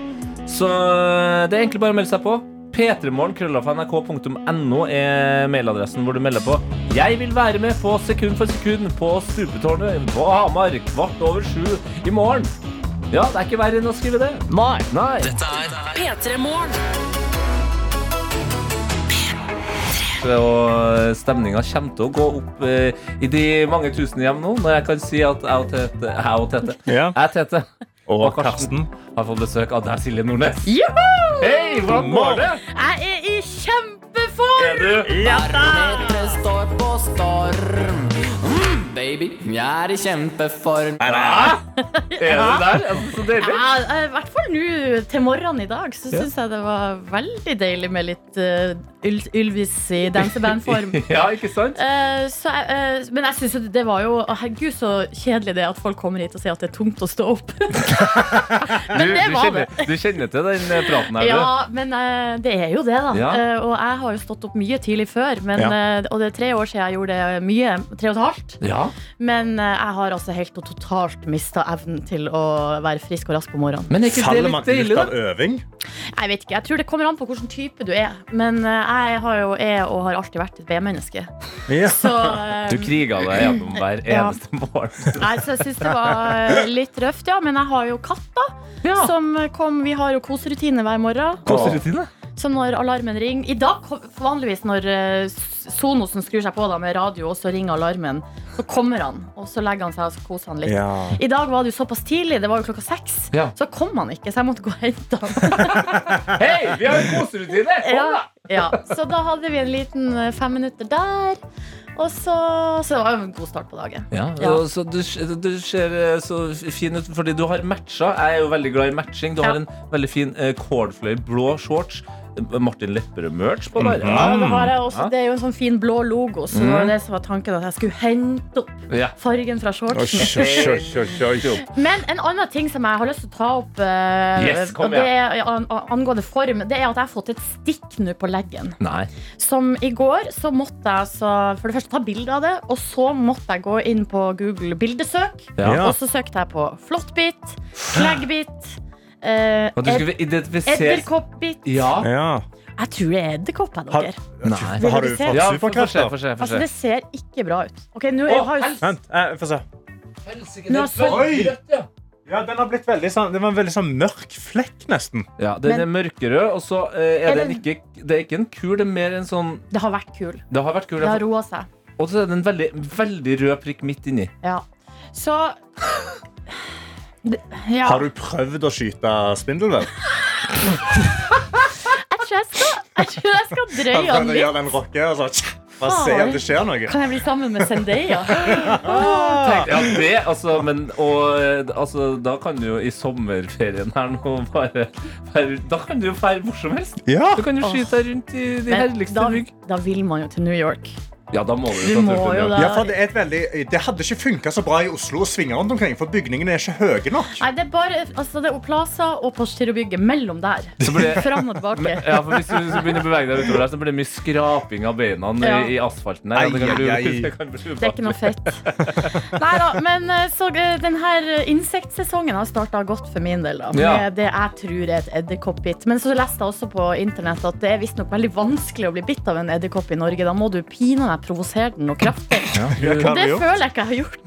Så eh, det er egentlig bare å melde seg på. p3morgen.nrk.no er mailadressen hvor du melder på. Jeg vil være med på sekund for sekund på Stupetårnet på Hamar kvart over sju i morgen. Ja, det er ikke verre enn å skrive det. Nei. Nei. P3 Morgen. Og stemninga kommer til å gå opp eh, i de mange tusen hjem nå, når jeg kan si at jeg og Tete, jeg og Tete, Ja. jeg Tete Og Og Karsten. Karsten. har fått besøk av deg, Silje Nordnes. Hei, hvordan går det? Jeg er i kjempeform! Er du? Barometeret står på storm. Baby, jeg er i kjempeform. Er du der? Altså, så deilig. Ja, eh, I hvert fall nå til morgenen i dag så syns jeg det var veldig deilig med litt uh, Ylvis i dansebandform. Ja, ikke sant? Uh, så eh, men jeg synes jo det var jo å, Herregud, så kjedelig det at folk kommer hit og sier at det er tungt å stå opp. men Du, det du, var det. du kjenner til den praten her, du? Ja, men uh, det er jo det, da. Ja. Og jeg har jo stått opp mye tidlig før. Men, Ja. og det er tre år siden jeg gjorde det mye. Tre og et halvt. Ja. Men eh, jeg har altså helt og totalt mista evnen til å være frisk og rask på morgenen. Men er ikke det Faller litt ille deilig, ut da? av øving? Jeg vet ikke, jeg tror det kommer an på hvilken type du er. Men eh, jeg har jo, er og har alltid vært et B-menneske. Ja. Så eh, Du kriga deg gjennom hver Ja. eneste morgen. Nei, så jeg syns det var eh, litt røft, ja. Men jeg har jo katta. Som kom, vi har jo koserutine hver morgen. Koserutine? Så når alarmen ringer I dag, kom- vanligvis når eh, Sonosen skrur seg på da med radio, og så ringer alarmen, så kommer han. Og så legger han seg og så koser han litt. Ja. I dag var det jo såpass tidlig, det var jo klokka seks. Ja. Så kom han ikke, så jeg måtte gå og hente han. Hei, vi har jo koserutine! Kom, Ja, da! ja. Så da hadde vi en liten eh, fem minutter der. Og så, så det var jo en god start på dagen. Ja, Ja. og Så du, du ser eh, så fin ut fordi du har matcha. Jeg er jo veldig glad i matching. Du har en veldig fin eh, blå shorts. Martin Lepperød-merch på der. Ja, det, har jeg også, det er jo en sånn fin blå logo, så det var det som var tanken. At jeg skulle hente opp fargen fra shortsen. Men en annen ting som jeg har lyst til å ta opp, eh, Yes, kom det er angående form, det er at jeg har fått et stikk nå på leggen. Nei. Som i går så måtte jeg så, for det første ta bilde av det, og så måtte jeg gå inn på Google bildesøk. Ja. Og så søkte jeg på flåttbit, kleggbit, eh, Og du skulle identifisere edderkoppbit. Ja. Ja. Jeg tror det er edderkopp, jeg, Har, dere. Nei. har du fått Ja, superkrefter? Altså, det ser ikke bra ut. Ok, nå Å, har jo Vent, eh, få se. Nå har sol- Oi! Ja, den har blitt veldig sånn, det var en veldig sånn mørk flekk, nesten. Ja, Den er mørkerød, og så eh, er Er det den- ikke Det er ikke en kul, det er mer en sånn Det har vært kul. Det har vært kul. Det har roa seg. Og så er det en veldig, veldig rød prikk midt inni. Ja. Så ja. Har du prøvd å skyte spindelvev? Jeg tror jeg skal, jeg tror jeg skal drøye Kan han litt. gjøre den rocke og så Bare se om det skjer noe? Kan jeg bli sammen med Zendaya? Ja, det, altså, men og, eh, altså, Da kan du jo i sommerferien her nå bare bare Da kan du jo feire hvor som helst. Ja. Du kan jo skyte deg rundt i de Men herligste da, bygg. da vil man jo til New York. Ja, da må du Du ta må jo ja. da Ja, for det, er et veldig, det hadde ikke funka så bra i Oslo å svinge rundt omkring, for bygningene er ikke høye nok. Nei, det er bare altså, det er Plaza og Postgirobygget mellom der. Så blir det- Fram og tilbake. Ja, for Hvis du skal begynne å bevege deg utover der, så blir det mye skraping av beina Ja. i, i asfalten. Ja, det, kan Ai, bli, ai, det kan bli Det er ikke noe fett. Nei da, men eh, så den her eh, insektsesongen har starta godt for min del. da Ja. Med det jeg tror er et edderkoppbitt. Men så leste jeg også på internett at det er visstnok veldig vanskelig å bli bitt av en edderkopp i Norge. Da må du pinadø provosere den noe kraftig. Ja, Og hva det føler jeg ikke jeg har gjort.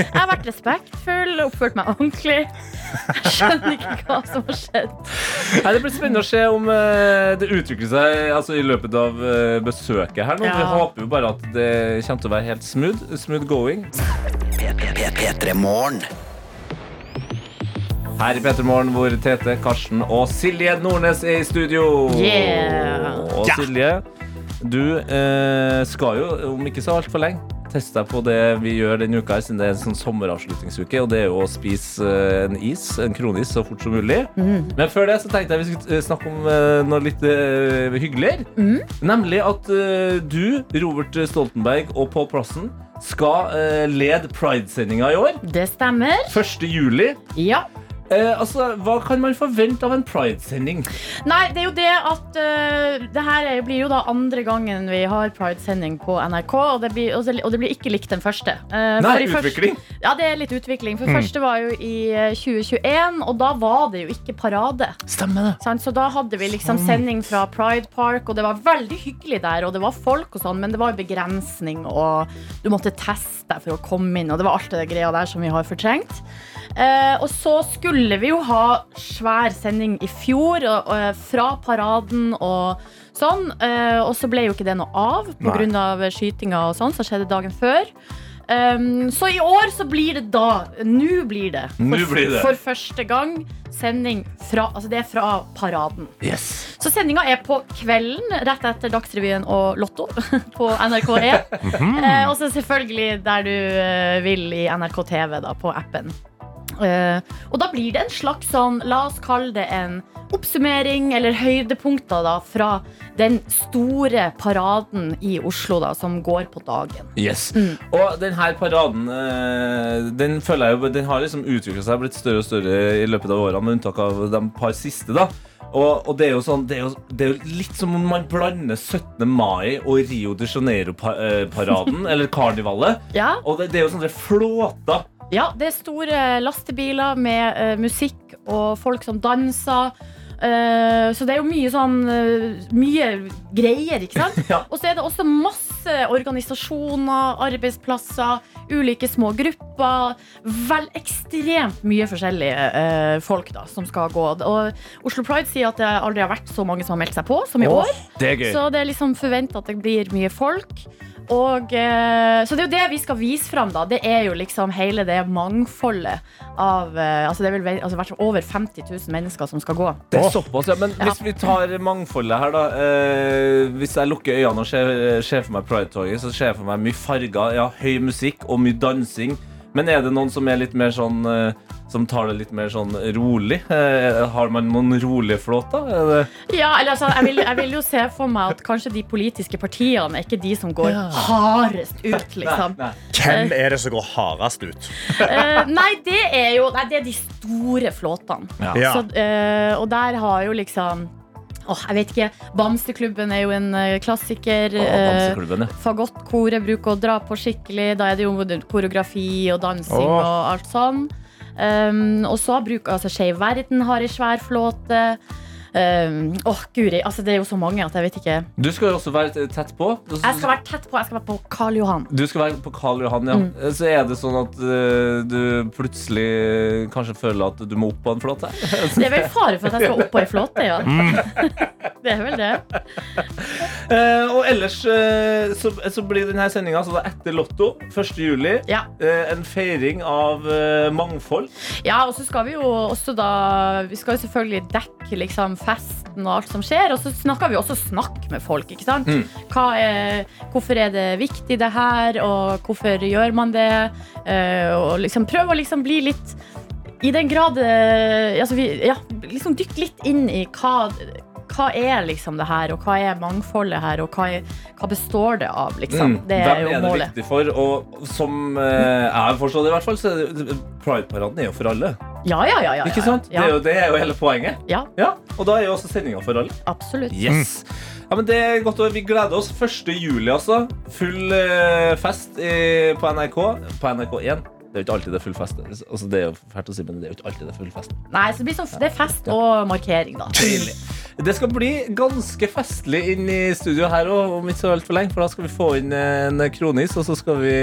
Jeg har vært respektfull, oppført meg ordentlig. Jeg skjønner ikke hva som har skjedd. Nei, det blir spennende å se om eh, det utvikler seg altså, i løpet av eh, besøket her. nå Vi håper jo bare at det kommer til å være helt smooth. Smooth going. Her i Petremorgen hvor Tete, Karsten og Silje Nordnes er i studio. Yeah. Og Silje, du eh, skal jo om ikke så altfor lenge teste deg på det vi gjør denne uka, siden det er en sånn sommeravslutningsuke. Og det er jo å spise eh, en is, en kronis, så fort som mulig. Men før det så tenkte jeg vi skulle eh, snakke om eh, noe litt eh, hyggeligere. Nemlig at eh, du, Robert Stoltenberg og Paul Plassen skal eh, lede Pride-sendinga i år. Det stemmer. 1. juli. Ja. Eh, altså, Hva kan man forvente av en Pride-sending? Nei, det er jo det at uh, Det her er- blir jo da andre gangen vi har Pride-sending på NRK, og det, blir, og det- blir ikke likt den første. Uh, Nei, utvikling. Ja, det er litt utvikling. For første var jo i eh, 2021, og da var det jo ikke parade. Stemmer det. sånn, Så da hadde vi liksom sending fra Pride Park, og det var veldig hyggelig der, og det var folk og sånn, men det var begrensning, og du måtte teste deg for å komme inn, og det var alt det greia der som vi har fortrengt. Uh, og så skulle vi jo ha svær sending i fjor, og, og, fra paraden og sånn, eh, og så ble jo ikke det noe av på grunn av skytinga og sånn, som skjedde dagen før. Um, så i år så blir det da Nå blir det. For, Nå blir det. for første gang sending fra Altså det er fra paraden. Yes. Så sendinga er på kvelden, rett etter Dagsrevyen og Lotto på NRK1. uh, og så selvfølgelig der du eh, vil i NRK TV, da, på appen. Eh, og da blir det en slags sånn, la oss kalle det en oppsummering eller høydepunkter da fra den store paraden i Oslo da, som går på dagen. Yes. Mm. Og denne paraden eh, Den føler jeg jo Den har liksom utviklet seg blitt større og større i løpet av årene, med unntak av de par siste. da og, og det er jo sånn det er jo, det er jo litt som om man blander 17. mai og Rio de Janeiro-paraden, eller karnivalet. Ja, Og det, det er jo sånne flåter. Ja, det er store lastebiler med eh, musikk og folk som danser. Eh, så det er jo mye sånn eh, Mye greier, ikke sant? Ja. Og så er det også masse organisasjoner, arbeidsplasser, ulike små grupper. Vel ekstremt mye forskjellige eh, folk da, som skal gå. Og Oslo Pride sier at det aldri har vært så mange som har meldt seg på som i år. Det er gøy. Så det er liksom forventa at det blir mye folk. Og, eh, så det er jo det vi skal vise fram, da. Det er jo liksom hele det mangfoldet av eh, Altså det er vel altså, over 50 000 mennesker som skal gå. Det er såpass, ja. Men Ja. hvis vi tar mangfoldet her, da. Eh, hvis jeg lukker øynene og ser, ser for meg Pride-toget, så ser jeg for meg mye farger, ja, høy musikk og mye dansing. Men er det noen som er litt mer sånn eh, Som tar det litt mer sånn rolig? Eh, har man noen rolige flåter? Er Ja, eller altså, jeg vil, jeg vil jo se for meg at kanskje de politiske partiene er ikke de som går hardest ut, liksom. Nei, Hvem er det som går hardest ut? Eh, nei, det er jo Nei, det er de store flåtene. Ja. Ja. Så, eh, og der har jo liksom Åh, jeg vet ikke. Bamseklubben er jo en eh, klassiker. Å, Eh, Bamseklubben, ja. Fagottkoret bruker å dra på skikkelig. Da er det jo koreografi og dansing Åh. og alt sånn. Um, og så bruker altså Skeiv Verden har ei svær flåte. Um, Åh, guri. Altså, det er jo så mange at jeg vet ikke. Du skal jo også være tett på. Jeg skal være tett på. Jeg skal være på Karl Johan. Du skal være på Karl Johan, ja. Mm. Så er det sånn at uh, du plutselig kanskje føler at du må opp på en flåte? Det er vel fare for at jeg skal opp på ei flåte, ja. Det er vel det. Uh, og ellers uh, så, så blir denne sendinga altså etter Lotto 1. juli. Ja. Eh, en feiring av eh, mangfold. Ja, og så skal vi jo også da Vi skal jo selvfølgelig dekke liksom festen og alt som skjer. Og så snakker vi også snakk med folk, ikke sant. Mm. Er, hvorfor er det viktig det her, og hvorfor gjør man det? Eh, og liksom prøve å liksom bli litt I den grad eh, altså vi, Ja, liksom dykke litt inn i hva hva er liksom det her, og hva er mangfoldet her, og hva, er, hva består det av, liksom. Mm. Det er Hvem jo er det målet. viktig for? Og som eh, jeg forstår det, i hvert fall, så er Pride-paraden er jo for alle. Ja, ja, ja. ja. Ikke sant? Det, er jo, det er jo hele poenget. ja Ja, Og da er jo også sendinga for alle. absolutt. Yes. Ja, men det er godt Vi gleder oss. 1. juli, altså. Full eh, fest i, på NRK. På NRK1. Det er jo ikke alltid det er full fest. Altså, det er jo fælt å si, men det er jo ikke alltid det er full fest. Nei, så det, blir sånn, det er fest og markering, da. Deilig. Det skal bli ganske festlig inn i studio her òg, om ikke så altfor lenge. For da skal vi få inn en kronis, og så skal vi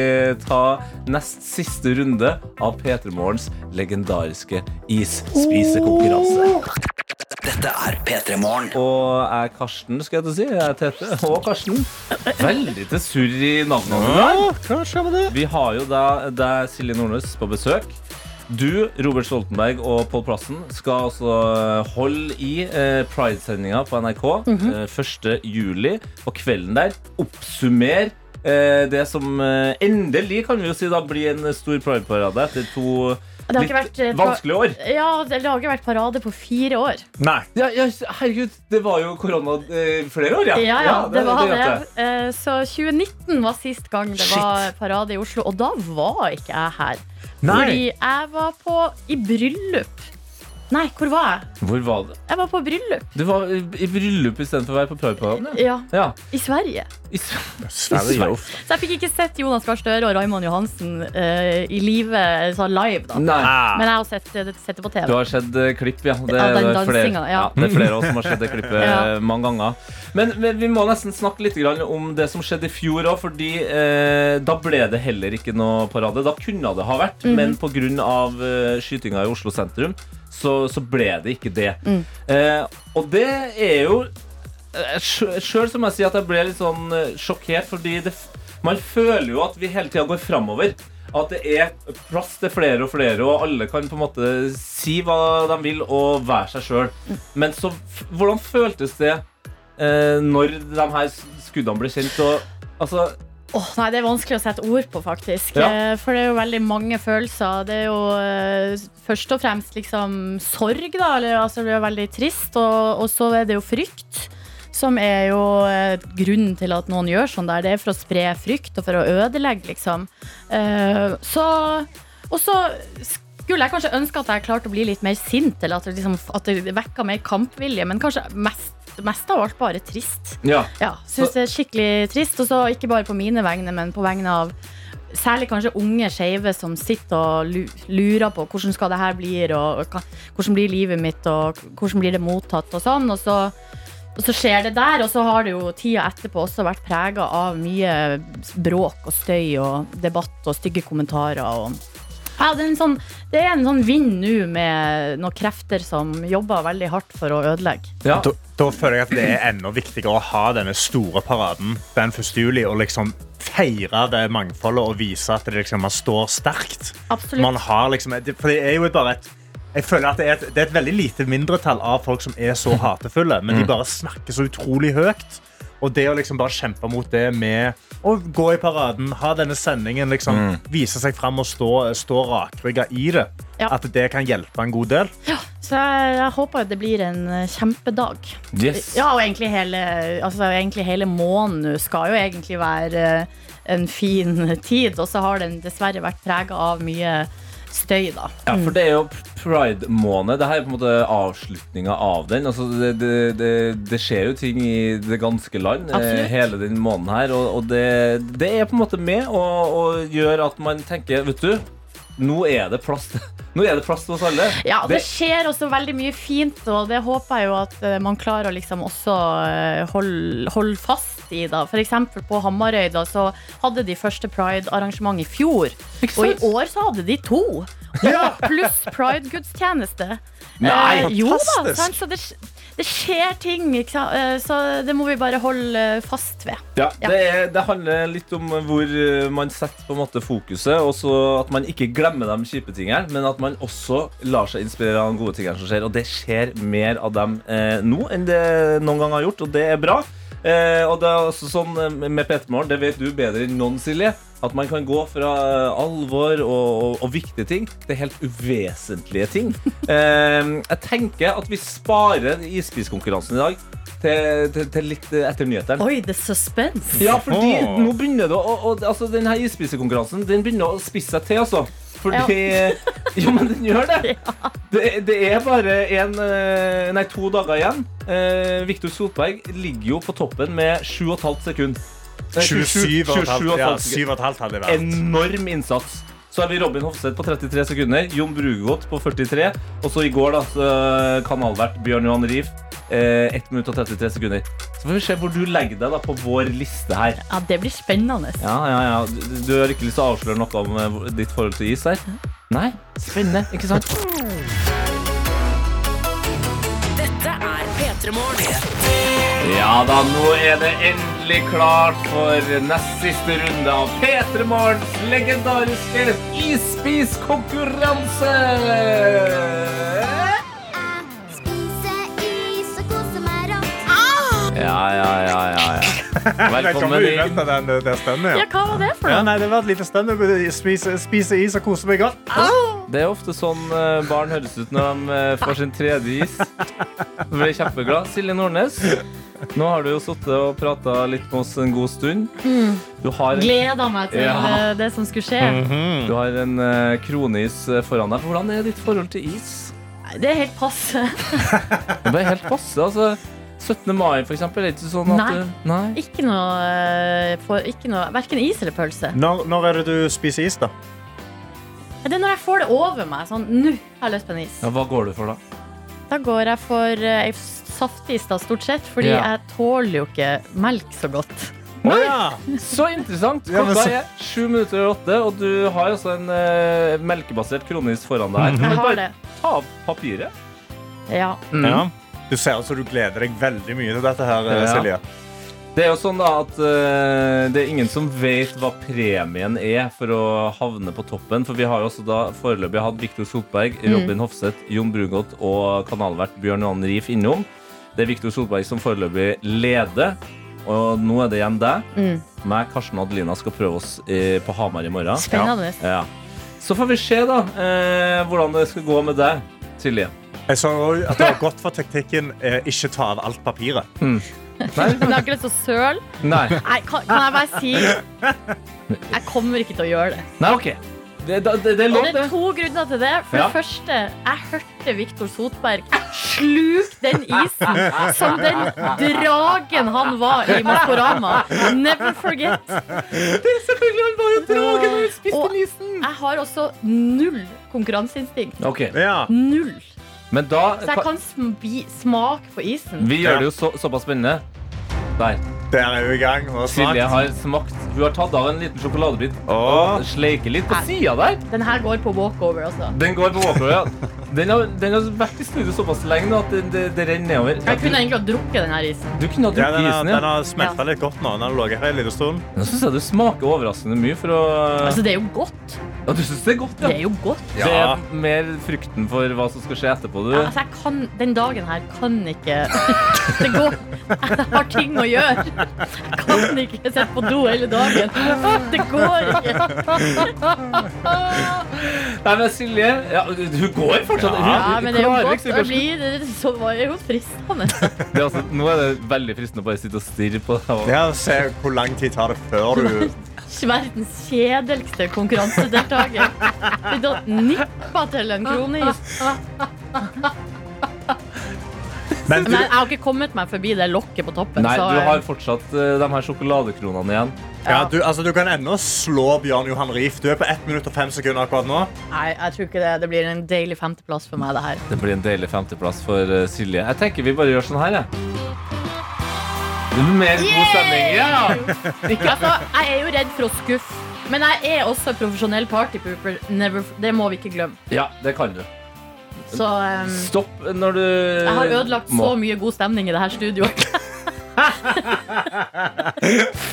ta nest siste runde av P3 Morgens legendariske isspisekonkurranse. Dette er P3 Morgen. Og jeg er Karsten, skal jeg til å si. Jeg er Tete. Og Karsten. Veldig til surr i med det? Vi har jo da deg, Silje Nordnes, på besøk. Du, Robert Stoltenberg og Pål Plassen skal altså holde i eh, Pride-sendinga på NRK eh, 1. juli. Og kvelden der oppsummer eh, det som eh, endelig kan vi jo si da blir en stor Pride-parade etter to Det har litt ikke vært, eh, vanskelige år. Ja, det har ikke vært parade på fire år. Nei. Ja, ja, herregud, det var jo korona eh, flere år, ja. Ja, ja, det var det. det. Eh, Så 2019 var sist gang det var parade i Oslo, og da var ikke jeg her. Nei. Fordi jeg var på i bryllup. Nei, hvor var jeg? Hvor var det? Jeg var på bryllup. Du var i, i bryllup istedenfor å være på Pride-paraden? Ja. Ja, ja. i Sverige. I, Sverige. Sverige. Så jeg fikk ikke sett Jonas Gahr Støre og Raymond Johansen uh, i live, så live, da. Nei. Men jeg har sett, eh, sett det på TV. Du har sett eh, klipp, ja. Det, Ja, den dansinga, ja. det er flere av oss som har sett det klippet Ja. mange ganger. Men, men vi må nesten snakke litt om det som skjedde i fjor òg, fordi eh, da ble det heller ikke noe parade. Da kunne det ha vært, Mhm. men pga. Uh, skytinga i Oslo sentrum, så, så ble det ikke det. Mm. Eh, og det er jo Sjøl må jeg si at jeg ble litt sånn eh, sjokkert, fordi det, man føler jo at vi hele tida går framover. At det er plass til flere og flere, og alle kan på en måte si hva de vil og være seg sjøl. Men så, hvordan føltes det eh, når de her skuddene ble kjent? Og, altså, Åh, nei, Det er vanskelig å sette ord på, faktisk. Ja. Eh, For det er jo veldig mange følelser. Det er jo eh, først og fremst liksom sorg, da. Eller, altså, det er veldig trist. Og, og så er det jo frykt. Som er jo eh, grunnen til at noen gjør sånn der. Det er for å spre frykt og for å ødelegge, liksom. Eh, så Og så skulle jeg kanskje ønske at jeg klarte å bli litt mer sint, eller at det, liksom, at det vekka mer kampvilje. Men kanskje mest, mest av alt bare trist. ja. Ja, synes det er skikkelig trist. Og så ikke bare på mine vegne, men på vegne av særlig kanskje unge skeive som sitter og lurer på hvordan skal det her bli, og hvordan blir livet mitt, og hvordan blir det mottatt, og sånn. Og så, og så skjer det der, og så har det jo tida etterpå også vært prega av mye bråk og støy og debatt og stygge kommentarer. og ja, det, er en sånn, det er en sånn vind nå med noen krefter som jobber veldig hardt for å ødelegge. ja. Da, føler jeg at det er enda viktigere å ha denne store paraden den 1. juli og liksom feire det mangfoldet og vise at det liksom, man står sterkt. Absolutt. Man har liksom, for det er jo bare et jeg føler at det er, et, det er et veldig lite mindretall av folk som er så hatefulle, men de bare snakker så utrolig høyt. Og det å liksom bare kjempe mot det med å gå i paraden, ha denne sendingen, liksom, vise seg fram og stå, stå rakrygga i det, Ja. at det kan hjelpe en god del. Så jeg, jeg håper det blir en eh, kjempedag. Yes. Ja, og egentlig hele, altså egentlig hele måneden skal jo egentlig være eh, en fin tid, og så har den dessverre vært prega av mye støy, da. Ja, for det er jo pride-måned. Dette er på en måte avslutninga av den. Altså, det, det, det, det skjer jo ting i det ganske land eh, Absolutt. hele den måneden her. Og, og det, det er på en måte med å gjøre at man tenker Vet du, nå er det plass Nå er det plass til oss alle. Ja, det Det- skjer også veldig mye fint, og det håper jeg jo at eh, man klarer å liksom også eh, holde, holde fast i. da. For eksempel på Hamarøy da, så hadde de første Pride-arrangement i fjor. Og i år så hadde de to. Pluss Pride-gudstjeneste. Nei, Eh, jo da, fantastisk. sant? så det, det skjer ting? Eh, så det må vi bare holde fast ved. Ja, Ja. det, er, det handler litt om hvor eh, man setter på en måte fokuset, og så at man ikke glemmer de kjipe tingene, men at man også lar seg inspirere av de gode tingene som skjer. Og det skjer mer av dem eh, nå enn det noen gang har gjort, og det er bra. Eh, og det er også sånn eh, med P3 Morgen, det vet du bedre enn noen, Silje, at man kan gå fra eh, alvor og, og, og viktige ting til helt uvesentlige ting. Eh, jeg tenker at vi sparer isbiskonkurransen i dag til, til, til litt etter nyhetene. Oi, the suspense. Ja, fordi oh. nå begynner det å, å, altså, Den isspisekonkurransen Den begynner å spisse seg til, altså. Fordi Jo, men den gjør det. Det, det er bare en, eh, nei, to dager igjen. Eh, Viktor Solberg ligger jo på toppen med 7,5 sekunder. 27,5 sekunder. 7,5 hadde det vært. Enorm innsats. Så har vi Robin Hofseth på 33 sekunder, Jon Brugodt på 43, og så i går da, så kanalvert Bjørn Johan Rief. Eh, 1 minutt og 33 sekunder. Så får vi se hvor du legger deg da på vår liste her. Ja, det blir spennende. Ja, ja, ja. Du, du har ikke lyst til å avsløre noe om eh, ditt forhold til is her? Nei? Spennende, ikke sant? Dette er P3 Morgen. Ja da, nå er det endelig klart for nest siste runde av P3 Morgens legendariske isspiskonkurranse! Ja, ja, ja, ja, ja. Det kommer Velkommen inn. uventet, den, det stemmer, Ja, ja. hva var det for Ja, nei, det var et lite stemme, Spise, spise is og kose meg godt. Det er ofte sånn eh, barn høres ut når de eh, får sin tredje is. Så blir jeg kjempeglad. Silje Nordnes, nå har du jo sittet og prata litt med oss en god stund. Du har en, Gleda meg til Ja. eh, det som skulle skje. du har en kroneis foran deg. Hvordan er ditt forhold til is? Det er helt passe. Det er helt passe. altså 17. mai, for eksempel. Er det ikke sånn at Nei. du Nei. Ikke noe, for, ikke noe Verken is eller pølse. Når, når er det du spiser is, da? Det er når jeg får det over meg. Sånn, nå har jeg lyst på en is. Ja, hva går du for, da? Da går jeg for uh, saftis, da, stort sett. Fordi Ja. jeg tåler jo ikke melk så godt. Å ja. Så interessant. Ja, men Klokka så- er sju minutter over åtte, og du har altså en eh, melkebasert kronis foran deg. her. Jeg Men har bare det. ta av papiret. Ja. ja. Du ser ut som du gleder deg veldig mye til dette her, eh, Ja. Silje. Det er jo sånn da at uh, det er ingen som vet hva premien er for å havne på toppen. For vi har jo også da foreløpig hatt Viktor Solberg, Mm. Robin Hofseth, Jon Brugodt og kanalvert Bjørn Johan Rief innom. Det er Viktor Solberg som foreløpig leder. Og nå er det igjen deg. Mm. Meg, Karsten og Adelina skal prøve oss eh, på Hamar i morgen. Spennende. Ja. Så får vi se da uh, hvordan det skal gå med deg, Silje. Jeg så òg at det var godt for teknikken eh, ikke ta av alt papiret. Men jeg har ikke lyst til å søle. Nei. Nei, kan, kan jeg bare si Jeg kommer ikke til å gjøre det. Nei, ok. Det, det, det, det er lov, det det. er to grunner til det. For Ja. det første, jeg hørte Viktor Sotberg sluke den isen som den dragen han var i Maskorama. Never forget. Selvfølgelig, han var jo dragen og spiste Og isen. jeg har også null konkurranseinstinkt. Ok, Ja. Null. Men da Så jeg kan sm smake på isen. Vi gjør det jo så, såpass spennende. Der. Der er vi i gang. Smakt. har smakt. Hun har tatt av en liten sjokoladebit og sleiker litt på sida der. Den her går på walkover, altså. Den går på walkover, ja. Den har, den har vært i studio såpass lenge nå at det, det, det renner nedover. Jeg kunne egentlig ha drukket den her isen. Du kunne ha Ja, drukket den har, isen, den har smelta litt godt nå. Den har ligget her en liten stund. Nå syns jeg du smaker overraskende mye for å Altså, det er jo godt. Ja, du syns det er godt, ja? Det er jo godt. Det Ja. er mer frykten for hva som skal skje etterpå, du. Ja, altså, jeg kan, den dagen her kan ikke Det går Jeg har ting å gjøre. Jeg kan ikke sitte på do hele dagen. Det går ikke. Nei, men Silje ja, Hun går fortsatt. Hun, Ja, hun men det er jo klarer godt ikke å det så var det jo fristende. det er altså, Nå er det veldig fristende å bare sitte og stirre på det. og- Ja, Se hvor lang tid tar det før du Verdens kjedeligste konkurransedeltaker. Sitter og nipper til en kronis. Men du, Men jeg har ikke kommet meg forbi det lokket på toppen. Nei, så, du har fortsatt uh, de her sjokoladekronene igjen. ja, du, altså, du kan ennå slå Bjørn Johan Rief. Du er på 1 minutt og 5 sekunder akkurat nå. Nei, jeg tror ikke det. Det blir en deilig femteplass for meg, det her. Det blir en deilig femteplass for uh, Silje. Jeg tenker vi bare gjør sånn her, jeg. Det Mer god stemning. Ja! Ikke Altså, jeg er jo redd for å skuffe. Men jeg er også profesjonell partypooper. Det må vi ikke glemme. Ja, det kan du. Så um, Stopp når du jeg har ødelagt må. så mye god stemning i det her studioet.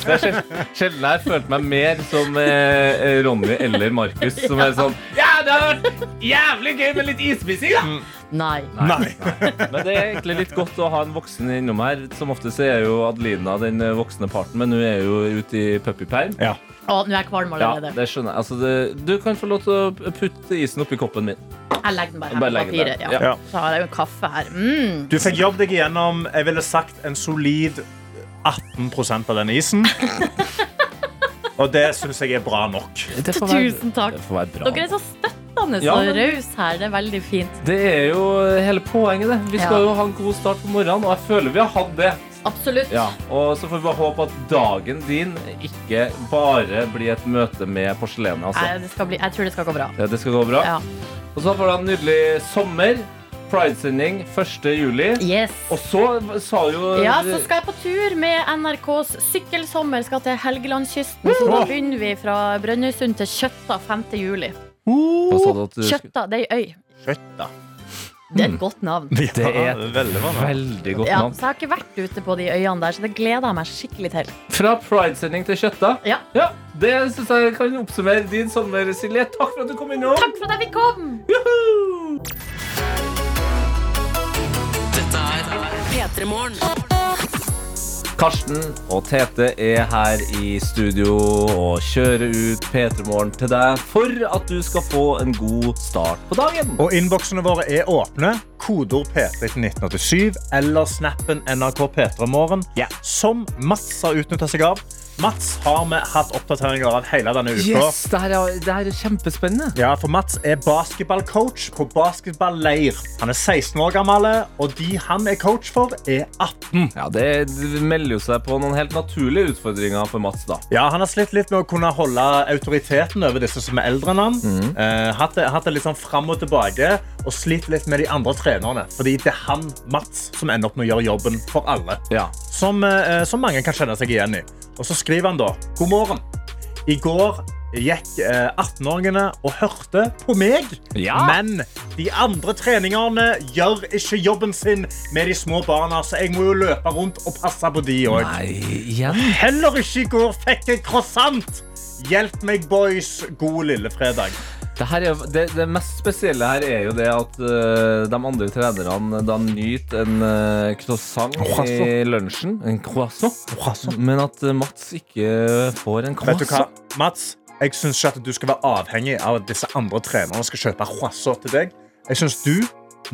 Det er sjel- Sjelden jeg har følt meg mer som eh, Ronny eller Markus, som er sånn Ja, det har vært jævlig gøy med litt isspising, da! Nei. Nei. Men det er egentlig litt godt å ha en voksen innom her. Som ofte så er jo Adelina den eh, voksne parten, men hun er jo ute i puppyperm. Ja. Å, nå er jeg kvalm Ja, allerede. det skjønner jeg. Altså, det, du kan få lov til å putte isen oppi koppen min. Jeg legger den bare her Bare på papiret. Ja. Ja. Så har jeg jo en kaffe her. Mm. Du fikk jobb deg igjennom jeg ville sagt, en solid 18 av den isen. Og det syns jeg er bra nok. Det får være, Tusen takk. det får være bra. Dere er så støttende Ja, og men- her. Det er veldig fint. Det er jo hele poenget, det. Vi skal Ja. jo ha en god start på morgenen, og jeg føler vi har hatt det. Absolutt. Ja, og så får vi bare håpe at dagen din ikke bare blir et møte med porselenet. Altså. Jeg, jeg tror det skal gå bra. Ja, det skal gå bra. Ja. Og så får du en nydelig sommer. Pride-sending 1. juli. Yes. Og så sa jo Ja, så skal jeg på tur med NRKs Sykkelsommer. Skal til Helgelandskysten. Så da begynner vi fra Brønnøysund til Kjøtta 5. juli. Hva sa du at du Kjøtta, det er ei øy. Kjøtta. Det er et godt navn. Ja, Det er veldig Veldig godt Ja, navn. så jeg har ikke vært ute på de øyene der, så det gleder jeg meg skikkelig til. Fra Pride-sending til Kjøtta. Ja. Ja, Det syns jeg kan oppsummere din sommer, Silje. Takk for at du kom innom. Takk for at jeg fikk komme! Dette er P3 Morgen. Karsten og Tete er her i studio og kjører ut P3 Morgen til deg for at du skal få en god start på dagen. Og innboksene våre er åpne. Kodeord P3 til 1987 eller snappen NRK P3 Morgen, yeah. som Mats har utnytta seg av. Mats har vi hatt oppdateringer av hele denne uka. Yes, det her er, det her er kjempespennende. Ja, for Mats er basketballcoach på basketballleir. Han er 16 år gammel, og de han er coach for, er 18. Ja, Det melder jo seg på noen helt naturlige utfordringer for Mats. da Ja, Han har slitt litt med å kunne holde autoriteten over disse som er eldre enn han. Eh, hatt, det, hatt det litt sånn fram og tilbake, og slitt litt med de andre trenerne. Fordi det er han, Mats, som ender opp med å gjøre jobben for alle. Ja. Som, eh, som mange kan kjenne seg igjen i. Og så skriver han da God morgen. I går gikk eh, 18-åringene og hørte på meg. Ja. Men de andre treningene gjør ikke jobben sin med de små barna, så jeg må jo løpe rundt og passe på de òg. Heller ikke i går fikk jeg croissant. Hjelp meg, boys. God lillefredag. Det, her er, det, det mest spesielle her er jo det at uh, de andre trenerne da nyter en uh, croissant i lunsjen. En croissant. Men at uh, Mats ikke får en Vet du hva, croissant. Mats? Jeg syns ikke at du skal være avhengig av at disse andre trenerne skal kjøpe croissant til deg. Jeg syns du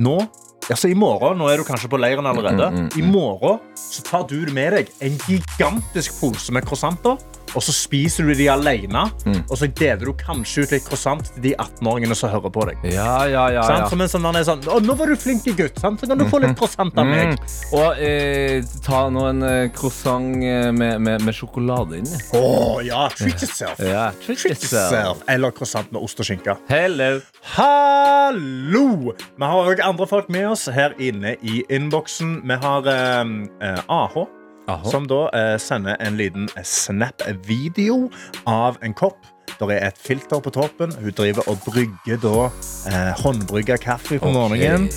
nå Altså I morgen nå er du kanskje på leiren allerede. Mm, mm, mm, I morgen så tar du med deg en gigantisk pose med croissanter. Og så spiser du de alene. Mm. Og så deler du kanskje ut litt croissant til de 18-åringene som hører på deg. Ja, ja, ja, ja. Som en sånn, er sånn, å, nå var du flink gutt, sant? så kan du få litt croissant av meg. Mm. Og eh, ta nå en eh, croissant eh, med, med, med sjokolade inni. Å ja, treat yourself. Ja, treat Treat yourself. yourself. Eller croissant med ost og skinke. Hello. Hallo! Vi har òg andre folk med oss her inne i innboksen. Vi har eh, AH, Aha. som da eh, sender en liten snap-video av en kopp. Der er et filter på toppen. Hun driver og brygger da eh, håndbrygga kaffe på okay. morgenen.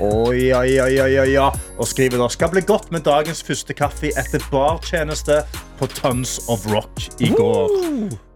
Oi, oi, oi, oi, ja. Og skriver da skal bli godt med dagens første kaffe etter bartjeneste på Tons of Rock i går.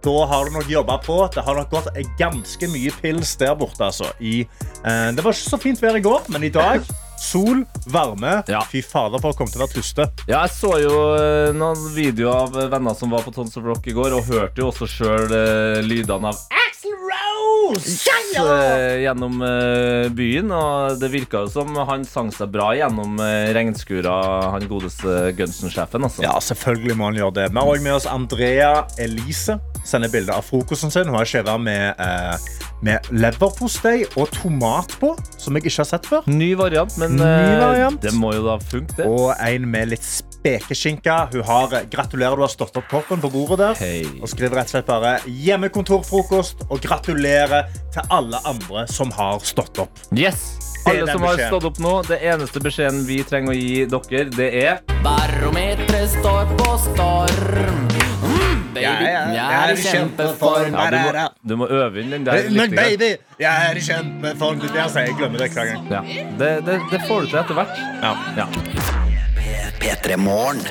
Da har du nok jobba på. Det har nok gått ganske mye pils der borte. Altså. I, eh, det var ikke så fint vær i går, men i dag sol, varme. Ja. Fy fader, folk å komme til å være tuste. Ja, jeg så jo eh, noen videoer av eh, venner som var på Tons of Rock i går, og hørte jo også sjøl uh, lydene av Axl Rose eh, gjennom uh, byen. Og det virka jo som han sang seg bra gjennom eh, regnskura, han godeste Gunsen-sjefen. Altså. Ja, selvfølgelig må han gjøre det. Vi har også med oss Andrea Elise. Sender bilde av frokosten sin. Hun har skjeva med, eh, med leverpostei og tomat på, som jeg ikke har sett før. Ny variant, men Ny eh, variant. det må jo da funke, det. Og en med litt spekeskinke. Hun har Gratulerer, du har stått opp koppen på bordet der. Hey. Og skriver rett og slett bare hjemmekontorfrokost og gratulerer til alle andre som har stått opp. Yes! Alle som har stått opp nå, det eneste beskjeden vi trenger å gi dere, det er Barometeret står på storm. Baby, jeg er i kjempeform. ja, du, må, du må øve inn den der. Men baby, jeg er i kjempeform. Det jeg glemmer det hver gang. Ja. Det, det, det får du til etter hvert. Ja. Ja. P3 Morgen.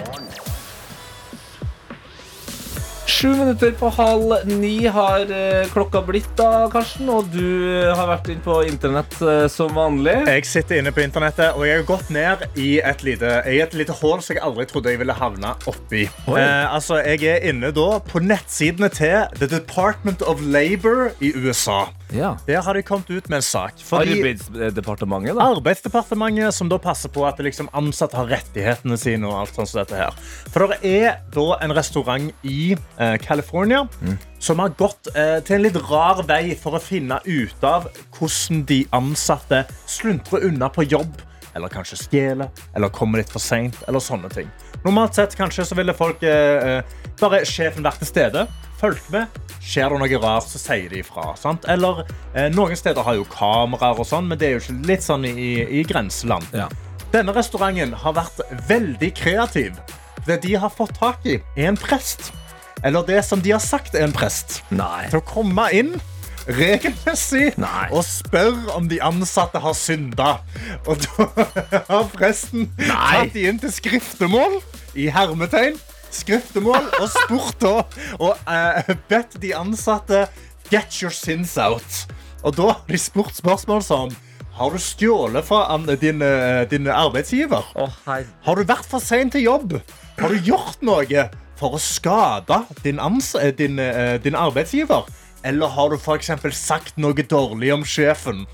Sju minutter på halv ni har eh, klokka blitt da, Karsten. Og du eh, har vært inne på internett eh, som vanlig. Jeg sitter inne på internettet, og jeg har gått ned i et lite, i et lite hull som jeg aldri trodde jeg ville havne oppi. Eh, altså, jeg er inne da på nettsidene til The Department of Labor i USA. Ja. Der har de kommet ut med en sak. Arbeidsdepartementet, da. Arbeidsdepartementet som da passer på at liksom ansatte har rettighetene sine. og alt sånt som dette her. For det er da en restaurant i eh, California som har gått eh, til en litt rar vei for å finne ut av hvordan de ansatte sluntrer unna på jobb. Eller kanskje stjeler, eller kommer litt for seint. Eller sånne ting. Normalt sett kanskje så ville folk eh, eh, bare sjefen vært til stede. Fulgt med. Skjer det noe rart, så sier de ifra. Sant? Eller eh, noen steder har jo kameraer og sånn, men det er jo ikke litt sånn i, i grenseland. Ja. Denne restauranten har vært veldig kreativ. Det de har fått tak i, er en prest. Eller det som de har sagt er en prest. Nei. Til å komme inn regelmessig Nei. og spørre om de ansatte har synda. Og da har presten tatt de inn til skriftemål i hermetegn. Skriftemål og spurt da og uh, bedt de ansatte get your sins out. Og da har de spurt spørsmål som har du stjålet fra din, eh, din arbeidsgiver? Har du vært for sein til jobb? Har du gjort noe for å skade din, ans eh, din, eh, din arbeidsgiver? Eller har du eksempel sagt noe dårlig om sjefen?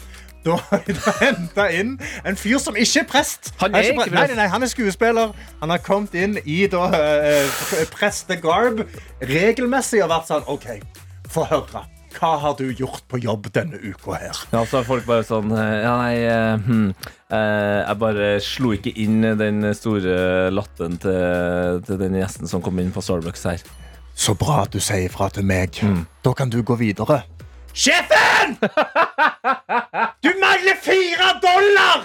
Da har henta inn en fyr som ikke er prest. Han er ikke prest. nei, nei, han er skuespiller. Han har kommet inn i da, uh, prestegarb regelmessig har vært sånn OK, få høre. Hva har du gjort på jobb denne uka her? Ja, så er folk bare sånn eh, Ja, nei hm, Jeg bare slo ikke inn den store latten til, til den gjesten som kom inn på Starbucks her. Så bra at du sier ifra til meg. Da kan du gå videre. Sjefen! Du mangler fire dollar!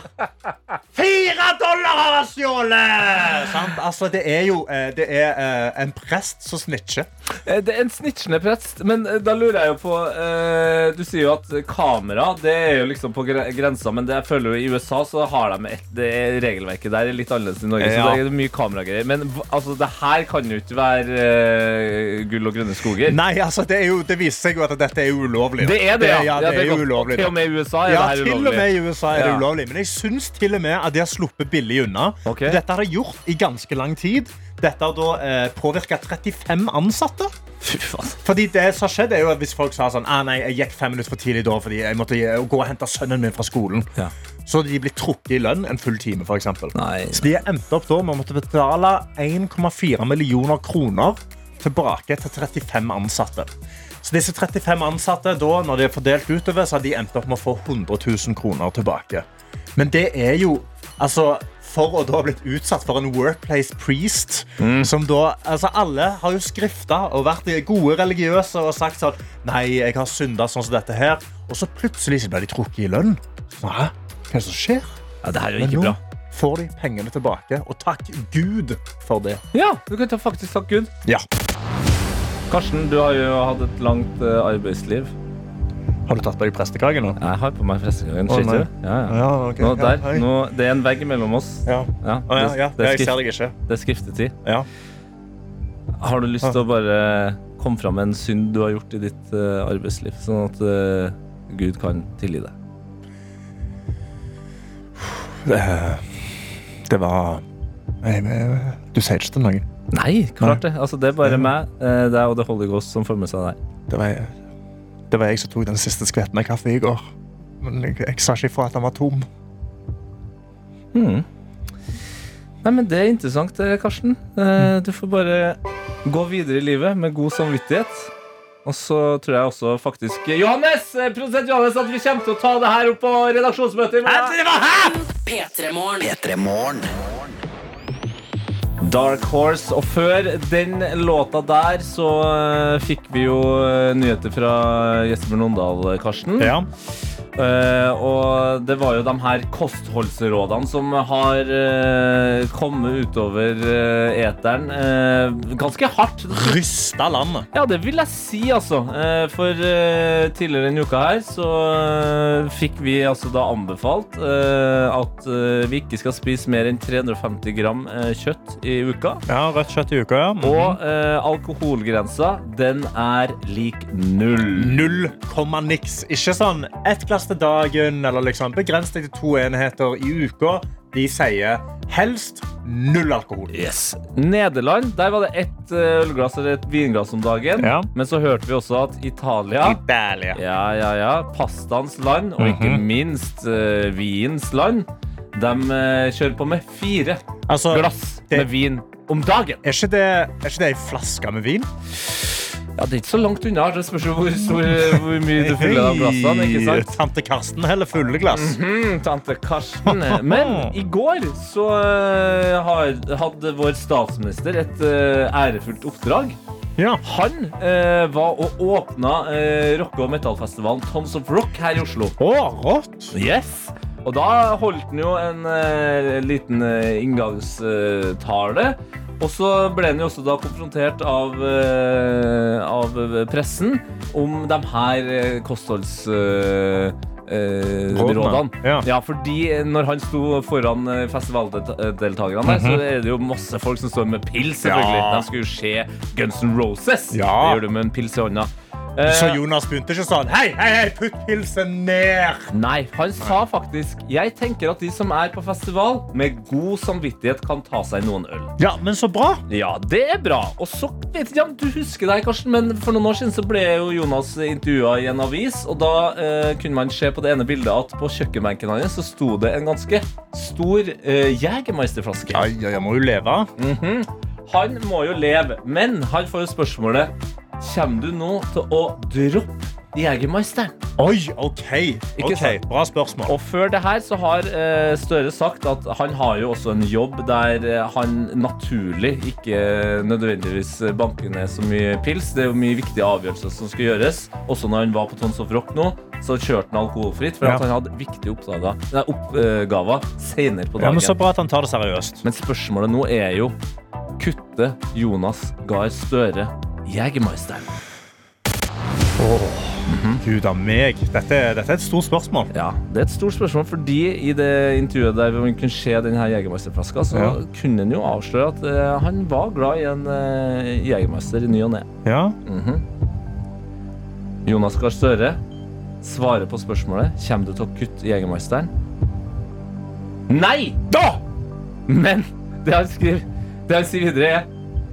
Fire dollar har han stjålet! Sant? Altså, det er jo eh, det er, eh, en prest som snitcher. Eh, Det er en snitchende prest, men da lurer jeg jo på eh, Du sier jo at kamera det er jo liksom på gre grensa, men det jeg føler jo i USA så har de et, det er regelverket der er litt annerledes enn i Norge. Ja. Så det er mye kameragreier. Men altså, det her kan jo ikke være gull og grønne skoger. Nei, altså, det, er jo, det viser seg jo at dette er ulovlig. Det er det, ja. ja, det, er ulovlig. Til og med i USA er Ja, det her til og med i USA er det ulovlig. Men jeg syns til og med at de har sluppet billig unna. Okay. Dette har de gjort i ganske lang tid. Dette har da eh, påvirka 35 ansatte. Fordi det som har skjedd er jo at Hvis folk sa sånn ah, nei, jeg gikk fem minutter for tidlig da fordi jeg måtte gå og hente sønnen min fra skolen, Ja. så hadde de blitt trukket i lønn en full time. For eksempel. Nei. så de endte opp da med å måtte betale 1,4 millioner kroner tilbake til 35 ansatte. Så disse 35 ansatte, da, når de er fordelt utover, så har de endt opp med å få 100 000 kroner tilbake. Men det er jo altså for å da ha blitt utsatt for en workplace priest. Som da, altså Alle har jo skrifta og vært gode religiøse og sagt sånn Nei, jeg har synda sånn som dette her. Og så plutselig så blir de trukket i lønn. Hæ? Hva er det som skjer? Ja, det her er jo ikke bra. får de pengene tilbake, og takk Gud for det. Ja, du kan ta faktisk takk Gud. Ja. Karsten, du har jo hatt et langt eh, arbeidsliv. Har du tatt på deg prestekaken nå? Jeg har på meg nei. du? Ja, ja. Ja, okay. Nå, der, nå, det er en vegg mellom oss. Ja. Ja, Å, ja, det, det, er Jeg ser deg ikke. det er skriftetid. Ja. Har du lyst til å bare komme fram med en synd du har gjort i ditt uh, arbeidsliv, sånn at uh, Gud kan tilgi deg? Det, det var Nei, men, Du sier ikke til noen? Nei, klart det. Altså, det er bare meg, eh, deg og det Holy Ghost som får med seg deg. Det var, det var jeg som tok den siste skvetten av kaffe i går. Men jeg, jeg sa ikke ifra at den var tom. Hmm. Nei, men Det er interessant, Karsten. Eh, Du får bare gå videre i livet med god samvittighet. Og så tror jeg også faktisk Johannes! eh, Produsent Johannes, at vi kommer til å ta det her opp på redaksjonsmøtet i morgen. P3morgen. P3 Morgen. Dark Horse. Og før den låta der så eh, fikk vi jo eh, nyheter fra Jesper Nondal, Karsten. Ja. Eh, og det var jo de her kostholdsrådene som har uh, kommet utover uh, eteren ganske hardt. Rysta landet. Ja, det vil jeg si, altså. For tidligere denne uka her så fikk vi altså da anbefalt at vi ikke skal spise mer enn 350 gram kjøtt i uka. Ja, Rødt kjøtt i uka, ja. Mhm. Og eh, alkoholgrensa, den er lik null. Null komma niks. Ikke sånn ett glass til dagen, eller liksom begrens deg til to enheter i uka. De sier helst null alkohol. Yes. Nederland, der var det ett eh, ølglass eller et vinglass om dagen. Ja. Men så hørte vi også at Italia Italia. Ja, ja, ja. Pastaens land, og ikke minst uh, vinens land. De uh, kjører på med fire Altså, glass det- med vin om dagen. Er ikke det, er ikke det ei flaske med vin? Ja, Det er ikke så langt unna. Det spørs jo hvor, hvor mye du fyller av glassene. ikke sant? Tante Karsten heller fulle glass. Mhm, tante Karsten. Men i går så eh, hadde vår statsminister et eh, ærefullt oppdrag. Ja. Han eh, var og åpna eh, rocke- og metallfestivalen Tons of Rock her i Oslo. Oh, rått. Yes! Og da holdt han jo en eh, liten eh, inngangstale. Og så ble han jo også da konfrontert av, eh, av pressen om de her eh, kostholds... Eh, eh, Rådene. rådene. Ja. Ja, fordi når han sto foran festivaldeltakerne, mm -hmm. så er det jo masse folk som står med pils. selvfølgelig. Ja. De skulle jo se Guns N' Roses. Ja. Det gjør du med en pils i hånda. Eh, Så Jonas begynte ikke sånn Hei, hei, hei, putt pilsen ned! Nei, han sa faktisk Jeg tenker at de som er på festival, med god samvittighet kan ta seg noen øl. Ja, men så bra. Ja, det er bra. Og så vet jeg om du husker deg, Karsten, men for noen år siden så ble jo Jonas intervjua i en avis, og da eh, kunne man se på det ene bildet at på kjøkkenbenken hans så sto det en ganske stor eh, Jegermeisterflaske. Ja, ja, jeg må jo leve. Mhm. Han må jo leve, men han får jo spørsmålet Kommer du nå til å droppe Jegermeisteren? Oi, OK. okay. Bra spørsmål. Og før det her så har uh, Støre sagt at han har jo også en jobb der eh, han naturlig ikke nødvendigvis banker ned så mye pils. Det er jo mye viktige avgjørelser som skal gjøres. Også når han var på Tons of Rock nå, så kjørte han alkoholfritt. For Ja. han hadde viktige oppgaver, nei, oppgaver senere på Ja, dagen. men Så bra at han tar det seriøst. Men spørsmålet nå er jo Kutte Jonas Gahr Støre Jegermeisteren? Gud av meg. Dette, dette er et stort spørsmål. Ja, det er et stort spørsmål, fordi i det intervjuet der man kunne se denne Jegermeisterflaska, så Ja. kunne han jo avsløre at uh, han var glad i en uh, Jegermeister i ny og ne. Ja. Mhm. Jonas Gahr Støre svarer på spørsmålet Kommer du til å kutte Jegermeisteren. Nei! Da! Men det han skriver Det han sier videre, er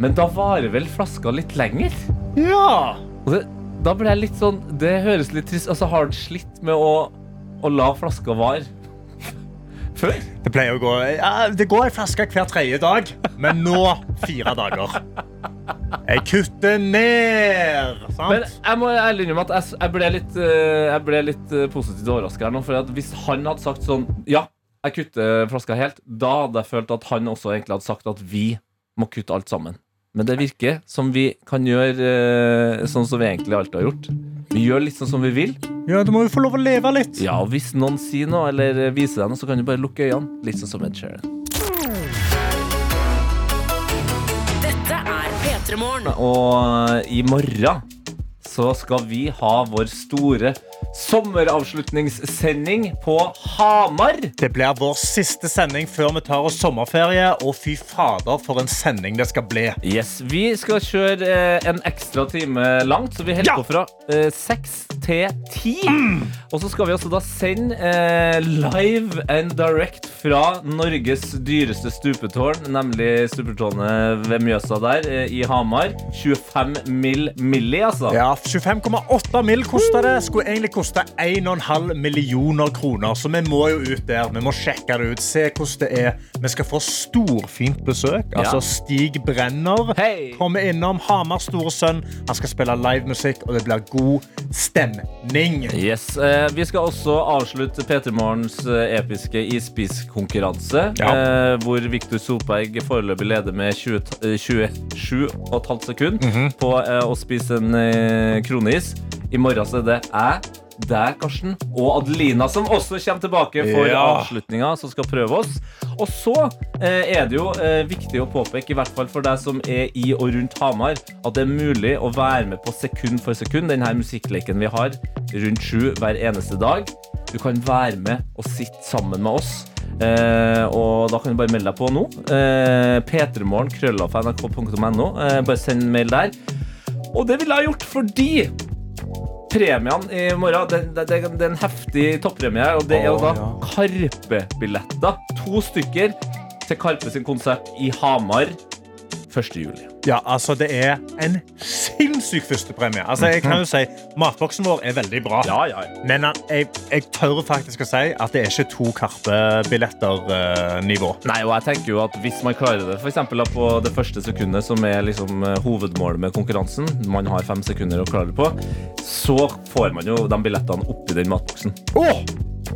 Men da varer vel flaska litt lenger? ja. Det, da ble jeg litt sånn Det høres litt trist Altså, har han slitt med å, å la flaska vare før? Det pleier å gå ja, Det går ei flaske hver tredje dag, men nå fire dager. Jeg kutter ned. Sant? Men jeg må ærlig innrømme at jeg, jeg ble litt, eh, jeg ble litt eh, positivt overraska her nå. For at hvis han hadde sagt sånn Ja, jeg kutter flaska helt, da hadde jeg følt at han også egentlig hadde sagt at vi må kutte alt sammen. Men det virker som vi kan gjøre eh, sånn som vi egentlig alltid har gjort. Vi gjør litt sånn som vi vil. ja, du må jo få lov å leve litt. Ja, og hvis noen sier noe eller viser deg noe, så kan du bare lukke øynene. Litt sånn som Ed Sheeran. Dette er P3 Morgen. Og i morgen så skal vi ha vår store sommeravslutningssending på Hamar. Det blir vår siste sending før vi tar oss sommerferie, og fy fader, for en sending det skal bli. Yes, Vi skal kjøre eh, en ekstra time langt, så vi holder Ja! på fra eh, seks til ti. Og så skal vi altså da sende eh, live and direct fra Norges dyreste stupetårn, nemlig stupetårnet ved Mjøsa der eh, i Hamar. 25 mill. milli, altså. Ja, 25,8 mill. kosta det. Skulle egentlig koste 1,5 millioner kroner. Så vi må jo ut der. Vi må sjekke det ut, se hvordan det er. Vi skal få storfint besøk. Altså Stig Brenner hey. kommer innom. Hamar store sønn. Han skal spille livemusikk, og det blir god stemning. Yes, eh, Vi skal også avslutte P3 Morgens eh, episke ispiskonkurranse, Ja. Eh, hvor Viktor Solberg foreløpig leder med 20, t- eh, 27,5 sekunder Mhm. på eh, å spise en kroneis. I morgen så er det jeg, deg, Karsten, og Adelina, som også kommer tilbake for Ja. avslutninga, som skal prøve oss. Og så eh, er det jo eh, viktig å påpeke, i hvert fall for deg som er i og rundt Hamar, at det er mulig å være med på sekund for sekund, denne musikkleken vi har rundt sju hver eneste dag. Du kan være med og sitte sammen med oss. Eh, og da kan du bare melde deg på nå. Eh, P3morgen, krøllalfa.nrk.no. Eh, bare send mail der. Og det ville jeg ha gjort fordi premiene i morgen det, det, det, det er en heftig toppremie. Og det er jo da Karpe-billetter. To stykker til Karpe sin konsert i Hamar 1. juli. Ja, altså Det er en sinnssyk førstepremie. Altså, jeg kan jo si Matboksen vår er veldig bra. Ja, ja. Men han- jeg, jeg tør faktisk å si at det er ikke to Karpe-billetter-nivå. Nei, og jeg tenker jo at Hvis man klarer det for eksempel, da, på det første sekundet, som er liksom eh, hovedmålet med konkurransen, man har fem sekunder å klare det på, så får man jo de billettene oppi den matboksen. Åh!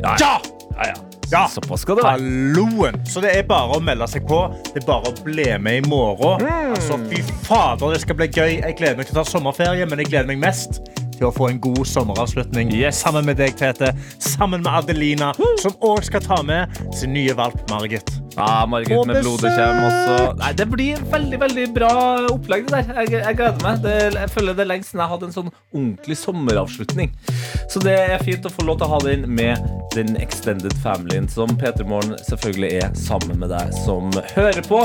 Ja! Ja! ja, ja. Ja! Såpass skal det være. Halloen! Så det er bare å melde seg på. Det er bare å bli med i morgen. Altså, fy fader, det skal bli gøy. Jeg gleder meg til å ta sommerferie, men jeg gleder meg mest til å få en god sommeravslutning sammen med deg, Tete. Sammen med Adelina, som òg skal ta med sin nye valp Margit. Ja, Margit med blodet kommer også. Nei, det blir veldig veldig bra opplegg. det der. Jeg, jeg gleder meg. Det, jeg føler det er lenge siden jeg hadde en sånn ordentlig sommeravslutning. Så det er fint å få lov til å ha den med den extended familien, som Peter Morgen selvfølgelig er sammen med deg som hører på.